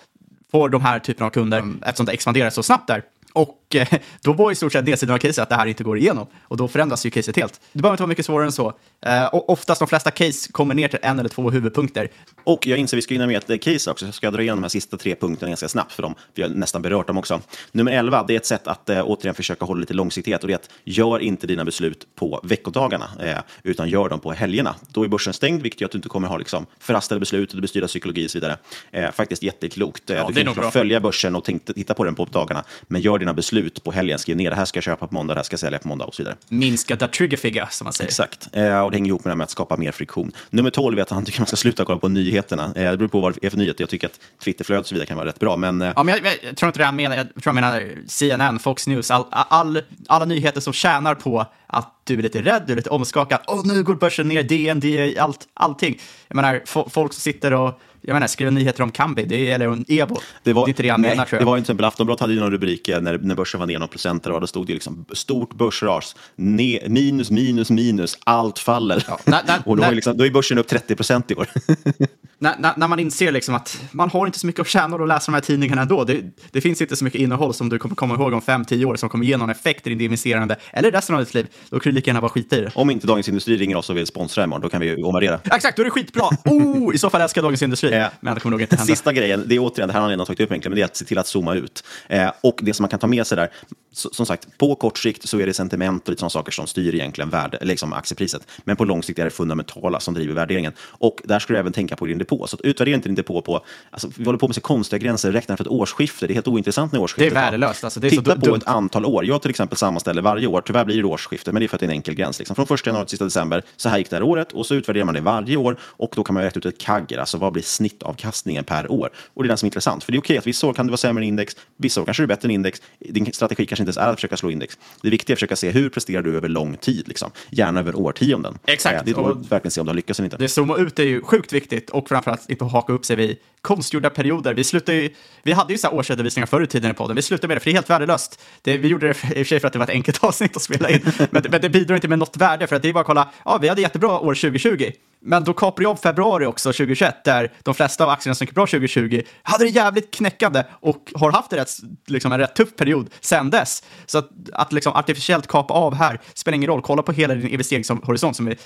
Speaker 2: får de här typen av kunder, mm. eftersom det expanderar så snabbt där. Och eh, då var i stort sett nedsidan av caset att det här inte går igenom. Och då förändras ju caset helt. Det behöver inte vara mycket svårare än så. Eh, och oftast de flesta case kommer ner till en eller två huvudpunkter.
Speaker 1: Och jag inser att vi ska hinna med ett case också, så ska jag dra igenom de här sista tre punkterna ganska snabbt för dem. Vi har nästan berört dem också. Nummer 11, det är ett sätt att eh, återigen försöka hålla lite långsiktighet och det är att gör inte dina beslut på veckodagarna, eh, utan gör dem på helgerna. Då är börsen stängd, vilket gör att du inte kommer ha liksom, förhastade beslut och det bestyra psykologi och så vidare. Eh, faktiskt jätteklokt. Ja, du kan följa börsen och tänk, titta på den på dagarna, men gör dina beslut på helgen. Skriv ner det här ska jag köpa på måndag, det här ska jag sälja på måndag och så vidare.
Speaker 2: Minska the trigger figure, som man säger.
Speaker 1: Exakt, eh, och det hänger ihop med det med att skapa mer friktion. Nummer 12 är att han tycker man ska sluta kolla på nyheterna. Eh, det beror på vad det är för nyheter. Jag tycker att Twitterflödet och så vidare kan vara rätt bra. Men,
Speaker 2: eh... ja, men jag, jag, tror inte det han menar. Jag tror han menar CNN, Fox News, all, all, alla nyheter som tjänar på att du är lite rädd, du är lite omskakad. Åh, nu går börsen ner, DN, DN, allt, allting. Jag menar, folk som sitter och jag menar, skriva nyheter om Kambi, det är, eller om Ebo. Det, var, det är inte det han menar, tror jag.
Speaker 1: Det var till exempel Aftonbladet hade ju någon rubrik när, när börsen var ner någon procent, och då stod det liksom stort börsras, ne, minus, minus, minus, allt faller. Ja, när, när, och då, när, liksom, då är börsen upp 30 procent i år.
Speaker 2: när, när, man inser liksom att man har inte så mycket att tjäna och läsa de här tidningarna ändå. Det, det finns inte så mycket innehåll som du kommer komma ihåg om 5-10 år som kommer ge någon effekt i ditt investerande eller resten av ditt liv. Då kan du lika gärna bara skita i det.
Speaker 1: Om inte Dagens Industri ringer oss och vill sponsra imorgon, då kan vi omvärdera.
Speaker 2: Exakt, då är det skitbra. Oh, I så fall älskar Dagens Industri. Ja. Men det kommer nog inte hända.
Speaker 1: Sista grejen, det är återigen, det här har ni redan tagit upp egentligen, men det är att se till att zooma ut. Eh, och det som man kan ta med sig där, som sagt, på kort sikt så är det sentiment och lite sådana saker som styr egentligen värde, liksom aktiepriset. Men på lång sikt är det fundamentala som driver värderingen. Och där ska du även tänka på din depå. Så utvärdera inte din depå på, alltså, vi håller på med så konstiga gränser, räkna för ett årsskifte, det är helt ointressant när årsskiftet
Speaker 2: Det är värdelöst. Alltså, det är
Speaker 1: Titta på ett antal år. Jag till exempel sammanställer varje år, tyvärr blir det årsskifte, men det är för att det är en enkel gräns. Liksom. Från 1 januari till sista december, så här gick det här året och så utvärderar man det varje år och då kan man räkna ut ett kagger, alltså vad blir snittavkastningen per år? Och det är den som är intressant, för det är okej att vissa år kan det vara sämre än index, vissa år kanske det är bättre än index. Din strategi kanske inte är att försöka slå index. Det viktiga är att försöka se hur presterar du över lång tid, liksom. gärna över årtionden.
Speaker 2: Exakt.
Speaker 1: Det är då verkligen se om du har lyckats eller inte.
Speaker 2: Det zooma ut är ju sjukt viktigt och framförallt inte haka upp sig vid konstgjorda perioder. Vi, slutade ju, vi hade ju så här årsredovisningar förr i tiden i podden. Vi slutade med det, för det är helt värdelöst. Det, vi gjorde det för, i och för sig för att det var ett enkelt avsnitt att spela in, men, men det bidrar inte med något värde, för att det är bara att kolla, ja, vi hade jättebra år 2020, men då kapar jag av februari också, 2021, där de de flesta av aktierna som gick bra 2020 hade det jävligt knäckande och har haft det rätt, liksom en rätt tuff period sedan dess. Så att, att liksom artificiellt kapa av här spelar ingen roll. Kolla på hela din investeringshorisont som är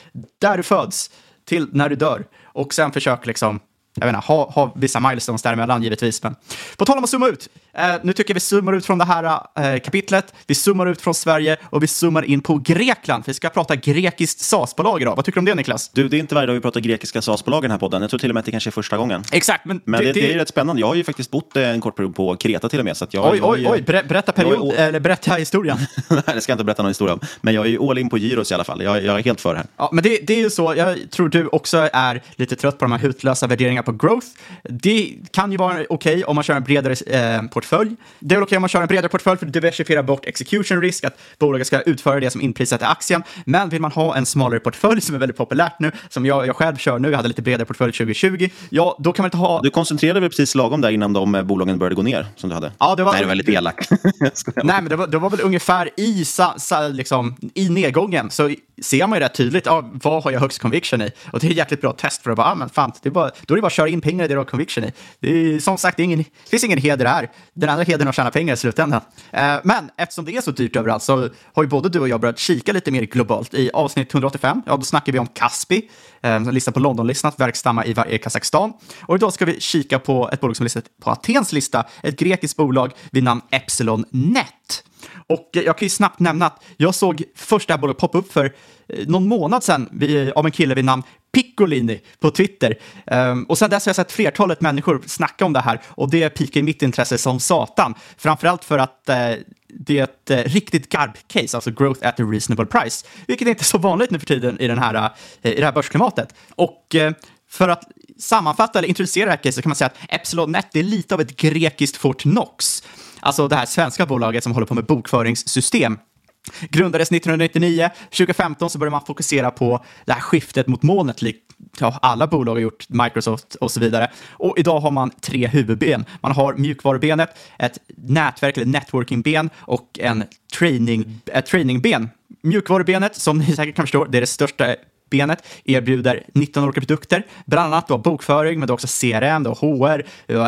Speaker 2: där du föds till när du dör och sen försök liksom jag inte, ha, ha vissa milestones däremellan givetvis. Men på tal om att zooma ut. Eh, nu tycker jag vi zoomar ut från det här eh, kapitlet. Vi zoomar ut från Sverige och vi zoomar in på Grekland. Vi ska prata grekiskt SAS-bolag idag. Vad tycker du om det Niklas?
Speaker 1: Du, det är inte varje dag vi pratar grekiska SAS-bolag i den här podden. Jag tror till och med att det kanske är första gången.
Speaker 2: Exakt. Men,
Speaker 1: men det, det, det, är rätt spännande. Jag har ju faktiskt bott en kort period på Kreta till och med. Så jag,
Speaker 2: oj, oj, oj. Berätta period, jag, eller berätta historien.
Speaker 1: Nej, det ska jag inte berätta någon historia om. Men jag är ju all in på gyros i alla fall. Jag, jag är helt för här.
Speaker 2: Ja, men det, det är ju så. Jag tror du också är lite trött på de här hutlösa värderingarna på growth. Det kan ju vara okej okay om man kör en bredare eh, portfölj. Det är okej okay om man kör en bredare portfölj för att diversifiera bort execution risk, att bolaget ska utföra det som inprisat i aktien. Men vill man ha en smalare portfölj som är väldigt populärt nu, som jag, jag själv kör nu, jag hade lite bredare portfölj 2020, ja, då kan man inte ha...
Speaker 1: Du koncentrerade dig precis lagom där innan de eh, bolagen började gå ner, som du hade.
Speaker 2: Ja, det var...
Speaker 1: Nej, det var väldigt elak.
Speaker 2: Nej, men det var, det var väl ungefär i, sa, sa, liksom, i nedgången, så ser man ju rätt tydligt, ja, vad har jag högst conviction i? Och det är ett jäkligt bra test för att bara, ah, men fan, det är bara, då är det bara kör köra in pengar i det du har conviction i. Det är, som sagt, det, ingen, det finns ingen heder här. Den andra hedern är att tjäna pengar i slutändan. Eh, men eftersom det är så dyrt överallt så har ju både du och jag börjat kika lite mer globalt. I avsnitt 185, ja, då snackar vi om Kaspi, eh, listan på Londonlistan, verkstamma i, i Kazakstan. Och idag ska vi kika på ett bolag som är listat på Atens lista, ett grekiskt bolag vid namn Epsilon Net. Och jag kan ju snabbt nämna att jag såg första bolaget poppa upp för eh, någon månad sedan eh, av en kille vid namn Piccolini på Twitter. Um, och sen dess har jag sett flertalet människor snacka om det här och det pikar mitt intresse som satan. Framförallt för att uh, det är ett uh, riktigt garb-case, alltså growth at a reasonable price, vilket är inte är så vanligt nu för tiden i, den här, uh, i det här börsklimatet. Och För att sammanfatta eller introducera det här caset kan man säga att Epsilon Net är lite av ett grekiskt Fortnox. Alltså det här svenska bolaget som håller på med bokföringssystem. Grundades 1999, 2015 så började man fokusera på det här skiftet mot molnet, likt ja, alla bolag har gjort, Microsoft och så vidare. Och idag har man tre huvudben. Man har mjukvarubenet, ett nätverk eller networkingben och en training, ett trainingben. Mjukvarubenet, som ni säkert kan förstå, det är det största benet erbjuder 19 olika produkter, bland annat då bokföring, men också CRM, då HR,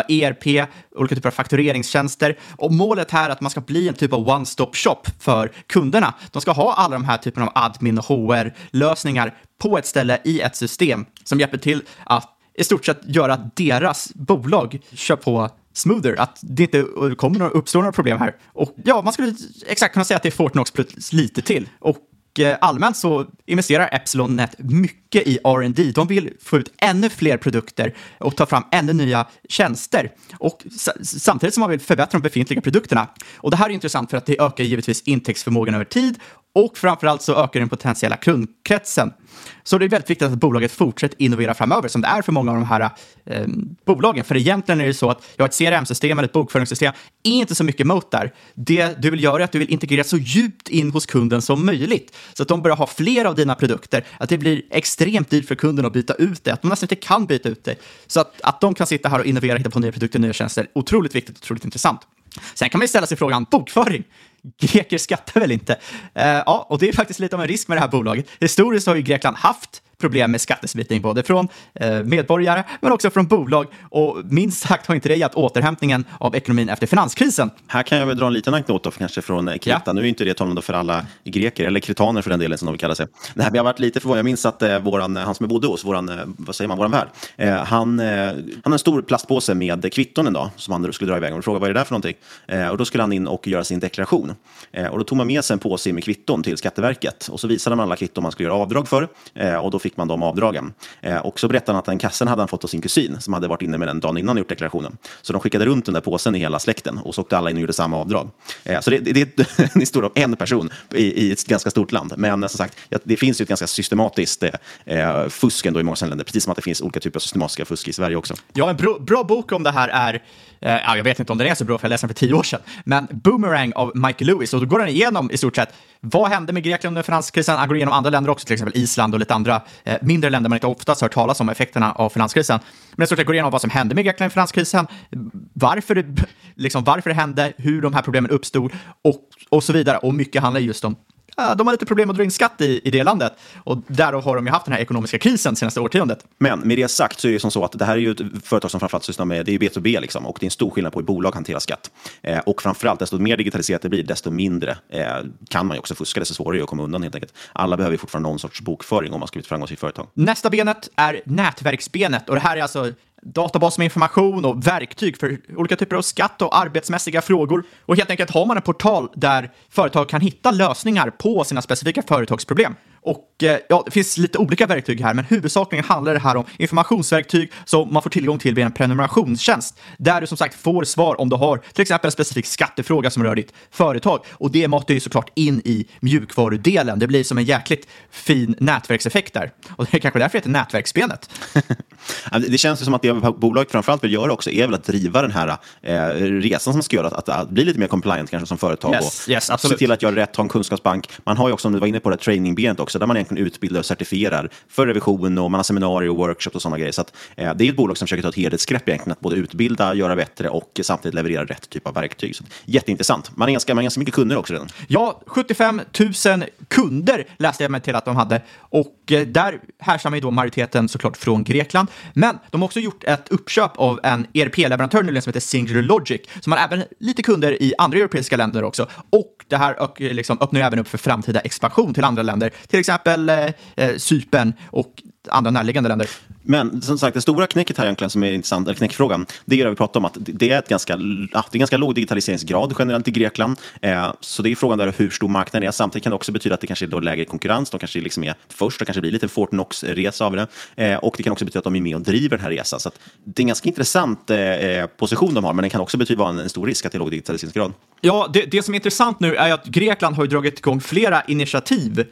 Speaker 2: ERP, olika typer av faktureringstjänster. Och målet här är att man ska bli en typ av one-stop shop för kunderna. De ska ha alla de här typerna av admin och HR-lösningar på ett ställe i ett system som hjälper till att i stort sett göra att deras bolag kör på smoother, att det inte kommer att uppstå några problem här. Och ja, man skulle exakt kunna säga att det är Fortnox plus lite till. Och Eh, allmänt så investerar EpsilonNet mycket i R&D. De vill få ut ännu fler produkter och ta fram ännu nya tjänster. Och samtidigt som man vill förbättra de befintliga produkterna. Och det här är intressant för att det ökar givetvis intäktsförmågan över tid och framförallt så ökar den potentiella kundkretsen. Så det är väldigt viktigt att bolaget fortsätter innovera framöver, som det är för många av de här eh, bolagen. För egentligen är det så att jag har ett CRM-system eller ett bokföringssystem, är inte så mycket mot där. Det du vill göra är att du vill integrera så djupt in hos kunden som möjligt, så att de börjar ha fler av dina produkter, att det blir extremt dyrt för kunden att byta ut det, att de nästan inte kan byta ut det. Så att, att de kan sitta här och innovera, hitta på nya produkter, nya tjänster, otroligt viktigt, otroligt intressant. Sen kan man ju ställa sig frågan, bokföring, greker skattar väl inte? Eh, ja, och det är faktiskt lite av en risk med det här bolaget. Historiskt har ju Grekland haft problem med skattesmitning, både från eh, medborgare men också från bolag. Och minst sagt har inte det hjälpt återhämtningen av ekonomin efter finanskrisen.
Speaker 1: Här kan jag väl dra en liten anekdot kanske från Kreta. Ja. Nu är inte det talande för alla greker, eller kretaner för den delen som de vill kalla sig. Nej, men jag har varit lite förvånad. Jag minns att eh, våran, han som bodde hos, våran, eh, vad säger man, våran värd, eh, han, eh, han hade en stor plastpåse med kvitton en dag som han skulle dra iväg och frågade vad är det där för någonting? Eh, och då skulle han in och göra sin deklaration. Eh, och då tog man med sig en påse med kvitton till Skatteverket och så visade man alla kvitton man skulle göra avdrag för och då fick man de avdragen. Eh, och så berättade han att den kassen hade han fått av sin kusin som hade varit inne med den dagen innan och gjort deklarationen. Så de skickade runt den där påsen i hela släkten och så åkte alla in och gjorde samma avdrag. Eh, så det, det, det är en historia om en person i, i, ett ganska stort land. Men eh, som sagt, det finns ju ett ganska systematiskt eh, eh fusk ändå i många länder, precis som att det finns olika typer av systematiska fusk i Sverige också.
Speaker 2: Ja, en bra, bra bok om det här är eh, jag vet inte om den är så bra, för jag läste den för tio år sedan, men Boomerang av Michael Lewis. Och då går den igenom i stort sett vad hände med Grekland under finanskrisen? Han går igenom andra länder också, till exempel Island och lite andra Eh, mindre länder man inte oftast hört talas om effekterna av finanskrisen. Men i stort sett går igenom vad som hände med Grekland i finanskrisen, varför det, liksom, varför det hände, hur de här problemen uppstod och, och så vidare. Och mycket handlar just om de har lite problem att dra in skatt i, i det landet. Och därav har de ju haft den här ekonomiska krisen senaste årtiondet.
Speaker 1: Men med det sagt så är det som så att det här är ju ett företag som framförallt sysslar med det är B2B liksom, och det är en stor skillnad på hur bolag hanterar skatt. Eh, och framförallt, desto mer digitaliserat det blir, desto mindre eh, kan man ju också fuska, desto svårare är det att komma undan helt enkelt. Alla behöver ju fortfarande någon sorts bokföring om man ska bli ett framgångsrikt företag.
Speaker 2: Nästa benet är nätverksbenet och det här är alltså databas med information och verktyg för olika typer av skatt och arbetsmässiga frågor. Och helt enkelt har man en portal där företag kan hitta lösningar på sina specifika företagsproblem. Och eh, ja, det finns lite olika verktyg här, men huvudsakligen handlar det här om informationsverktyg som man får tillgång till via en prenumerationstjänst, där du som sagt får svar om du har till exempel en specifik skattefråga som rör ditt företag. Och det matar ju såklart in i mjukvarudelen. Det blir som en jäkligt fin nätverkseffekt där. Och det är kanske därför det heter nätverksbenet.
Speaker 1: det känns som att det bolaget framförallt vill göra också är väl att driva den här eh, resan som ska göra, att, att, bli lite mer compliant kanske som företag
Speaker 2: yes,
Speaker 1: och
Speaker 2: yes,
Speaker 1: se till att göra rätt, ha en kunskapsbank. Man har ju också, om du var inne på det, trainingbenet också, där man egentligen utbildar och certifierar för revision och man har seminarier och workshops och sådana grejer. Så att, eh, det är ett bolag som försöker ta ett helhetsgrepp egentligen, att både utbilda, göra bättre och samtidigt leverera rätt typ av verktyg. Så, jätteintressant. Man har ganska, man ganska mycket kunder också redan.
Speaker 2: Ja, 75 000 kunder läste jag mig till att de hade och eh, där härstammar ju då majoriteten såklart från Grekland. Men de har också gjort ett uppköp av en ERP-leverantör nyligen som heter Singular Logic, som har även lite kunder i andra europeiska länder också. Och det här eh, liksom öppnar ju även upp för framtida expansion till andra länder, till exempel eh, eh Cypern och andra närliggande länder.
Speaker 1: Men som sagt, det stora knäcket här egentligen som är intressant, eller knäckfrågan, det är det vi pratar om att det är ett ganska, ja, det är ganska låg digitaliseringsgrad generellt i Grekland. Eh, så det är frågan där hur stor marknaden är. Samtidigt kan det också betyda att det kanske är då lägre konkurrens. De kanske liksom är först, det kanske blir lite Fortnox-resa av det. Eh, och det kan också betyda att de är med och driver den här resan. Så det är en ganska intressant eh, position de har, men det kan också betyda en, en stor risk att det är låg digitaliseringsgrad.
Speaker 2: Ja, det, det som är intressant nu är att Grekland har dragit igång flera initiativ eh,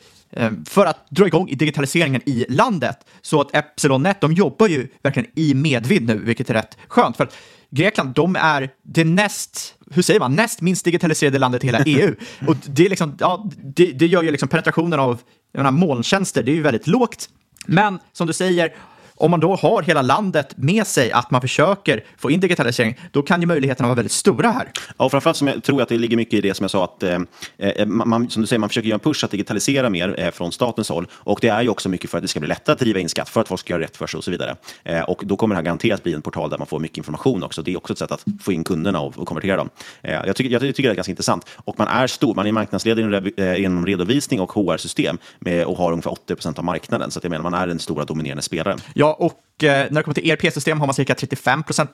Speaker 2: för att dra igång digitaliseringen i landet. Så att EpsilonNet, de jobbar ju verkligen i medvind nu, vilket är rätt skönt. För att Grekland, de är det näst, hur säger man, näst minst digitaliserade landet i hela EU. Och det, är liksom, ja, det, det gör ju liksom penetrationen av menar, molntjänster, det är ju väldigt lågt. Men som du säger, om man då har hela landet med sig att man försöker få in digitalisering, då kan ju möjligheterna vara väldigt stora här.
Speaker 1: Ja, och framförallt som jag tror att det ligger mycket i det som jag sa att eh, eh man, som du säger, man försöker göra en push att digitalisera mer eh, från statens håll. Och det är ju också mycket för att det ska bli lättare att driva in skatt, för att folk ska göra rätt för sig och så vidare. Eh, och då kommer det här garanterat bli en portal där man får mycket information också. Det är också ett sätt att få in kunderna och, och konvertera dem. Eh, jag, tycker, jag tycker det är ganska intressant. Och man är stor, man är marknadsledare eh, inom redovisning och HR-system och har ungefär 80 procent av marknaden. Så att jag menar, man är den stora dominerande spelaren.
Speaker 2: Ja, och eh, när det kommer till ERP-system har man cirka 35 procent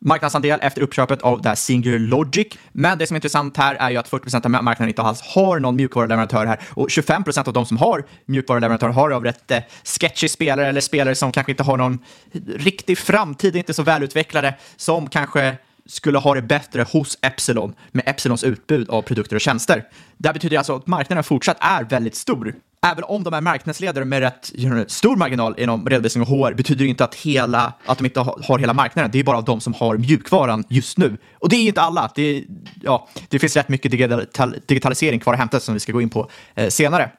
Speaker 2: marknadsandel efter uppköpet av det här Singular Logic. Men det som är intressant här är ju att 40 procent av marknaden inte alls har någon mjukvaruleverantör här och 25 procent av de som har mjukvaruleverantör har av rätt eh, sketchy spelare eller spelare som kanske inte har någon riktig framtid, inte så välutvecklade, som kanske skulle ha det bättre hos Epsilon med Epsilons utbud av produkter och tjänster. Det betyder alltså att marknaden fortsatt är väldigt stor. Även om de är marknadsledare med rätt stor marginal inom redovisning och HR betyder det inte att, hela, att de inte har hela marknaden. Det är bara de som har mjukvaran just nu. Och det är inte alla. Det, ja, det finns rätt mycket digital, digitalisering kvar att hämta som vi ska gå in på eh, senare.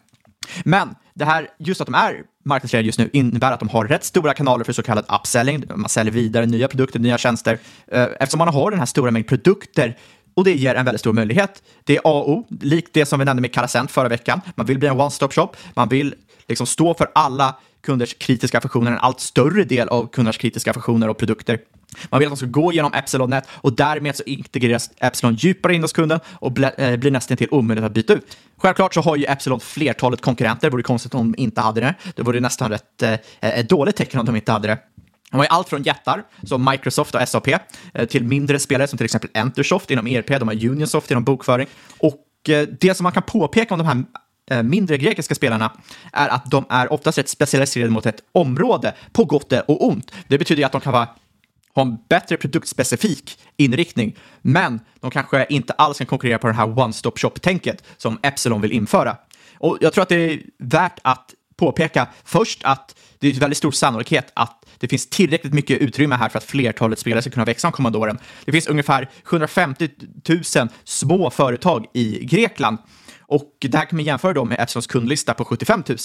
Speaker 2: Men det här, just att de är marknadsledare just nu innebär att de har rätt stora kanaler för så kallad upselling. Man säljer vidare nya produkter, nya tjänster. Eh, eftersom man har den här stora mängden produkter och det ger en väldigt stor möjlighet. Det är A och O, likt det som vi nämnde med Carasent förra veckan. Man vill bli en one-stop shop, man vill liksom stå för alla kunders kritiska funktioner, en allt större del av kunders kritiska funktioner och produkter. Man vill att de ska gå genom Epsilon-nät och därmed så integreras Epsilon djupare in hos kunden och eh, blir nästan till omöjligt att byta ut. Självklart så har ju Epsilon flertalet konkurrenter, det vore konstigt om de inte hade det. Det vore nästan ett, eh, eh, ett dåligt tecken om de inte hade det. De har ju allt från jättar, som Microsoft och SAP, eh, till mindre spelare som till exempel Entersoft inom ERP, de har Unionsoft inom bokföring. Och eh, det som man kan påpeka om de här eh, mindre grekiska spelarna är att de är oftast rätt specialiserade mot ett område, på gott och ont. Det betyder att de kan vara ha en bättre produktspecifik inriktning, men de kanske inte alls kan konkurrera på det här one-stop shop-tänket som Epsilon vill införa. Och jag tror att det är värt att påpeka först att det är väldigt stor sannolikhet att det finns tillräckligt mycket utrymme här för att flertalet spelare ska kunna växa de kommande åren. Det finns ungefär 750 000 små företag i Grekland och det här kan man jämföra då med Epsons kundlista på 75 000,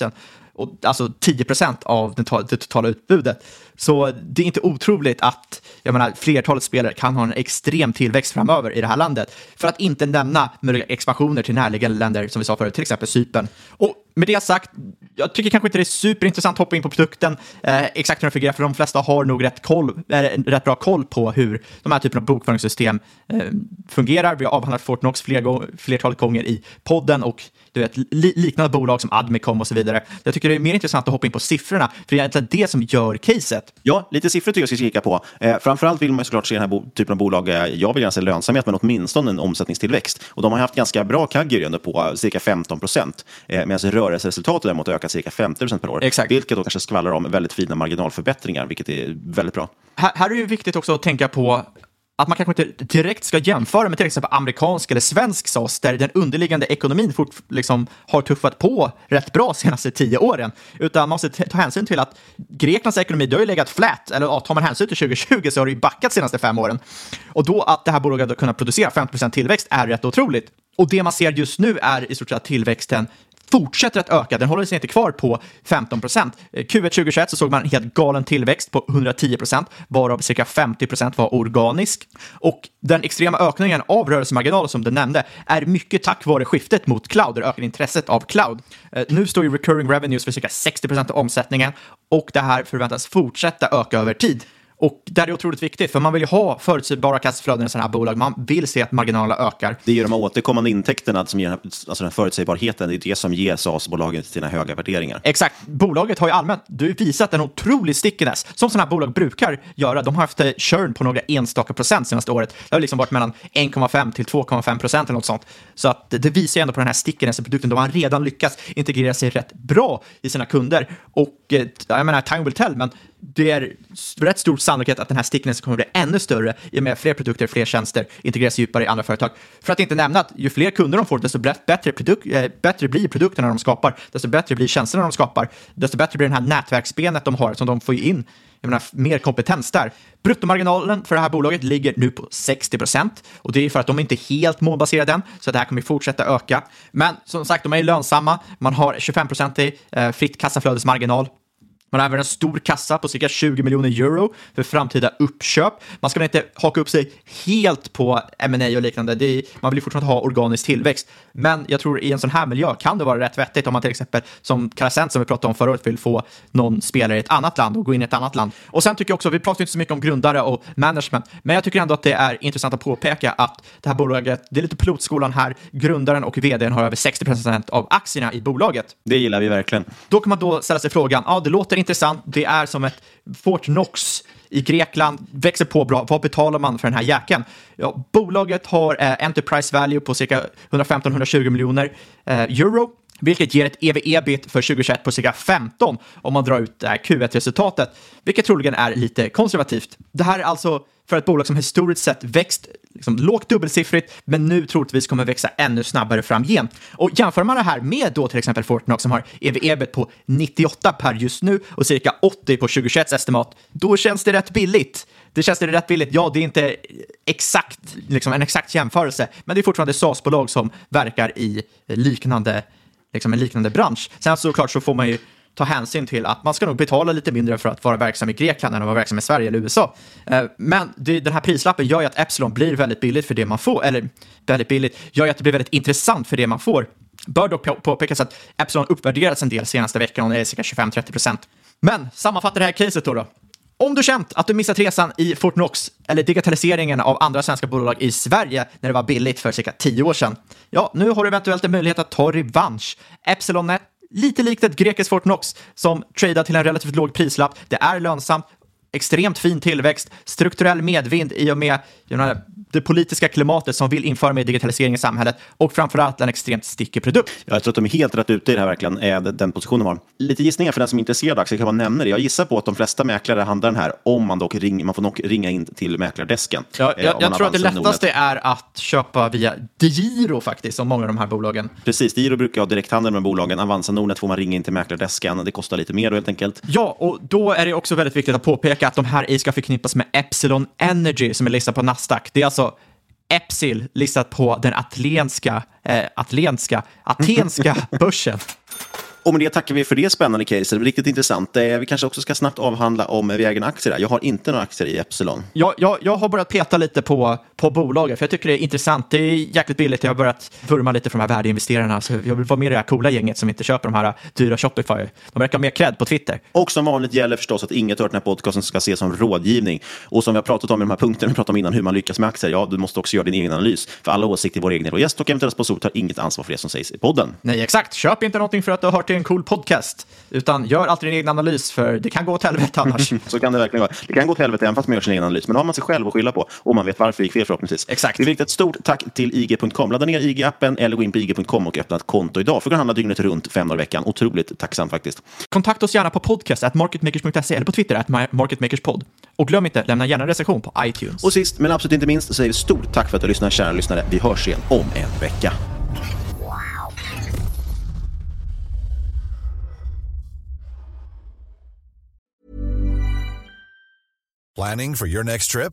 Speaker 2: och, alltså 10 procent av det totala utbudet. Så det är inte otroligt att jag menar, flertalet spelare kan ha en extrem tillväxt framöver i det här landet. För att inte nämna möjliga expansioner till närliggande länder, som vi sa förut, till exempel Cypern. Och med det sagt, jag tycker kanske inte det är superintressant att hoppa in på produkten, eh, exakt hur den fungerar, för de flesta har nog rätt, koll, äh, rätt bra koll på hur de här typerna av bokföringssystem eh, fungerar. Vi har avhandlat Fortnox fler, flertalet gånger i podden och du vet, li liknande bolag som Admicom och så vidare. Jag tycker det är mer intressant att hoppa in på siffrorna, för det är egentligen det som gör caset.
Speaker 1: Ja, lite siffror tycker jag ska kika på. Eh, framförallt vill man såklart se den här typen av bolag, eh, jag vill gärna se lönsamhet, men åtminstone en omsättningstillväxt. Och de har haft ganska bra kagger på cirka 15 procent, eh, medan rörelseresultatet däremot har ökat cirka 50 procent per år.
Speaker 2: Exakt.
Speaker 1: Vilket då kanske skvallrar om väldigt fina marginalförbättringar, vilket är väldigt bra.
Speaker 2: Här, här är det viktigt också att tänka på att man kanske inte direkt ska jämföra med till exempel amerikansk eller svensk SAS, där den underliggande ekonomin fort, liksom, har tuffat på rätt bra de senaste tio åren. Utan man måste ta hänsyn till att Greklands ekonomi, det har ju legat flat, eller ja, tar man hänsyn till 2020 så har det ju backat de senaste fem åren. Och då att det här bolaget har kunnat producera 50% tillväxt är rätt otroligt. Och det man ser just nu är i stort sett att tillväxten fortsätter att öka. Den håller sig inte kvar på 15 procent. Eh, Q1 2021 så såg man en helt galen tillväxt på 110 procent, varav cirka 50 procent var organisk. Och den extrema ökningen av rörelsemarginal som du nämnde är mycket tack vare skiftet mot cloud, det ökade intresset av cloud. Eh, nu står ju recurring revenues för cirka 60 procent av omsättningen och det här förväntas fortsätta öka över tid. Och det är otroligt viktigt, för man vill ju ha förutsägbara kassaflöden i sådana här bolag. Man vill se att marginalerna ökar.
Speaker 1: Det är ju de återkommande intäkterna som ger alltså den förutsägbarheten, det är det som ger SAS-bolagen sina höga värderingar.
Speaker 2: Exakt. Bolaget har ju allmänt du visat en otrolig stickiness, som sådana här bolag brukar göra. De har haft eh, churn på några enstaka procent senaste året. Det har liksom varit mellan 1,5 till 2,5 procent eller något sånt. Så att det visar ju ändå på den här stickiness i produkten. De har redan lyckats integrera sig rätt bra i sina kunder. Och Eh, jag menar, time will tell, men det är rätt stor sannolikhet att den här stickningen kommer bli ännu större i och med att fler produkter, fler tjänster integreras djupare i andra företag. För att inte nämna att ju fler kunder de får, desto bättre, produk äh, bättre blir produkterna de skapar, desto bättre blir tjänsterna de skapar, desto bättre blir det här nätverksbenet de har som de får in jag menar, mer kompetens där. Bruttomarginalen för det här bolaget ligger nu på 60 procent och det är för att de inte är helt målbaserade än, så det här kommer fortsätta öka. Men som sagt, de är lönsamma. Man har 25 procent i eh, fritt kassaflödesmarginal man har även en stor kassa på cirka 20 miljoner euro för framtida uppköp. Man ska inte haka upp sig helt på M&A och liknande. Är, man vill fortfarande ha organisk tillväxt. Men jag tror i en sån här miljö kan det vara rätt vettigt om man till exempel som Karasent som vi pratade om förra året vill få någon spelare i ett annat land och gå in i ett annat land. Och sen tycker jag också, vi pratar inte så mycket om grundare och management, men jag tycker ändå att det är intressant att påpeka att det här bolaget, det är lite pilotskolan här, grundaren och vdn har över 60 procent av aktierna i bolaget.
Speaker 1: Det gillar vi verkligen.
Speaker 2: Då kan man då ställa sig frågan, ja det låter intressant. Det är som ett Fort Knox i Grekland, växer på bra. Vad betalar man för den här jäkeln? Ja, bolaget har eh, Enterprise Value på cirka 115-120 miljoner eh, euro vilket ger ett ev-ebit för 2021 på cirka 15 om man drar ut det här Q1-resultatet, vilket troligen är lite konservativt. Det här är alltså för ett bolag som historiskt sett växt liksom, lågt dubbelsiffrigt, men nu troligtvis kommer växa ännu snabbare framgent. Och jämför man det här med då till exempel Fortnox som har ev-ebit på 98 per just nu och cirka 80 på 2021 estimat, då känns det rätt billigt. Det känns det rätt billigt. Ja, det är inte exakt, liksom en exakt jämförelse, men det är fortfarande SaaS-bolag som verkar i liknande liksom en liknande bransch. Sen såklart så får man ju ta hänsyn till att man ska nog betala lite mindre för att vara verksam i Grekland än att vara verksam i Sverige eller USA. Eh, men den här prislappen gör ju att Epsilon blir väldigt billigt för det man får, eller väldigt billigt, gör ju att det blir väldigt intressant för det man får. Bör dock påpekas att Epsilon uppvärderats en del senaste veckan och det är cirka 25-30 procent. Men sammanfatta det här caset då. då. Om du känt att du missat resan i Fortnox eller digitaliseringen av andra svenska bolag i Sverige när det var billigt för cirka tio år sedan, ja, nu har du eventuellt en möjlighet att ta revansch. Epsilon lite likt ett grekiskt Fortnox som tradar till en relativt låg prislapp. Det är lönsamt, extremt fin tillväxt, strukturell medvind i och med det politiska klimatet som vill införa mer digitalisering i samhället och framförallt en extremt stickig produkt.
Speaker 1: Jag tror att de är helt rätt ute i det här verkligen, är den positionen de har. Lite gissningar för den som är intresserad av aktier kan man nämna det. Jag gissar på att de flesta mäklare handlar den här om man dock ring, man får nog ringa in till mäklardesken.
Speaker 2: Ja, jag, eh, jag tror att det lättaste är att köpa via DeGiro faktiskt, som många av de här bolagen.
Speaker 1: Precis, DeGiro brukar ha direkthandel med bolagen. Avanza Nordnet får man ringa in till mäklardesken. Det kostar lite mer då helt enkelt.
Speaker 2: Ja, och då är det också väldigt viktigt att påpeka att de här ej ska förknippas med Epsilon Energy som är listad på Nasdaq. Det är alltså Epsil listat på den atlenska, eh, atlenska, atenska börsen.
Speaker 1: Och med det tackar vi för det spännande caset. Riktigt intressant. Eh, vi kanske också ska snabbt avhandla om vi äger aktier. Jag har inte några aktier i Epsilon.
Speaker 2: Jag, jag, jag har börjat peta lite på, på bolaget, för jag tycker det är intressant. Det är jäkligt billigt. Jag har börjat vurma lite för de här värdeinvesterarna. Så jag vill vara med i det här coola gänget som inte köper de här dyra Shopify. De verkar ha mer cred på Twitter.
Speaker 1: Och som vanligt gäller förstås att inget hört den här podcasten ska ses som rådgivning. Och som vi har pratat om i de här punkterna vi pratade om innan, hur man lyckas med aktier. Ja, du måste också göra din egen analys. För alla åsikter i vår egen och gäst och eventuella sponsorer tar inget ansvar för det som sägs i podden.
Speaker 2: Nej, exakt. Köp inte någonting för att du har hört till en cool podcast utan gör alltid din egen analys, för det kan gå åt helvete annars.
Speaker 1: så kan det verkligen vara. Det kan gå åt helvete även fast man gör sin egen analys, men då har man sig själv att skylla på och man vet varför det gick fel förhoppningsvis.
Speaker 2: Exakt.
Speaker 1: Vi vill rikta ett stort tack till IG.com. Ladda ner IG-appen eller gå in på IG.com och öppna ett konto idag. För att handla dygnet runt fem dagar i veckan. Otroligt tacksam faktiskt.
Speaker 2: Kontakta oss gärna på podcast at marketmakers.se eller på Twitter at marketmakerspod. Och glöm inte, lämna gärna en recension på iTunes.
Speaker 1: Och sist men absolut inte minst så säger vi stort tack för att du lyssnar, kära lyssnare. Vi hörs igen om en vecka.
Speaker 8: Planning for your next trip?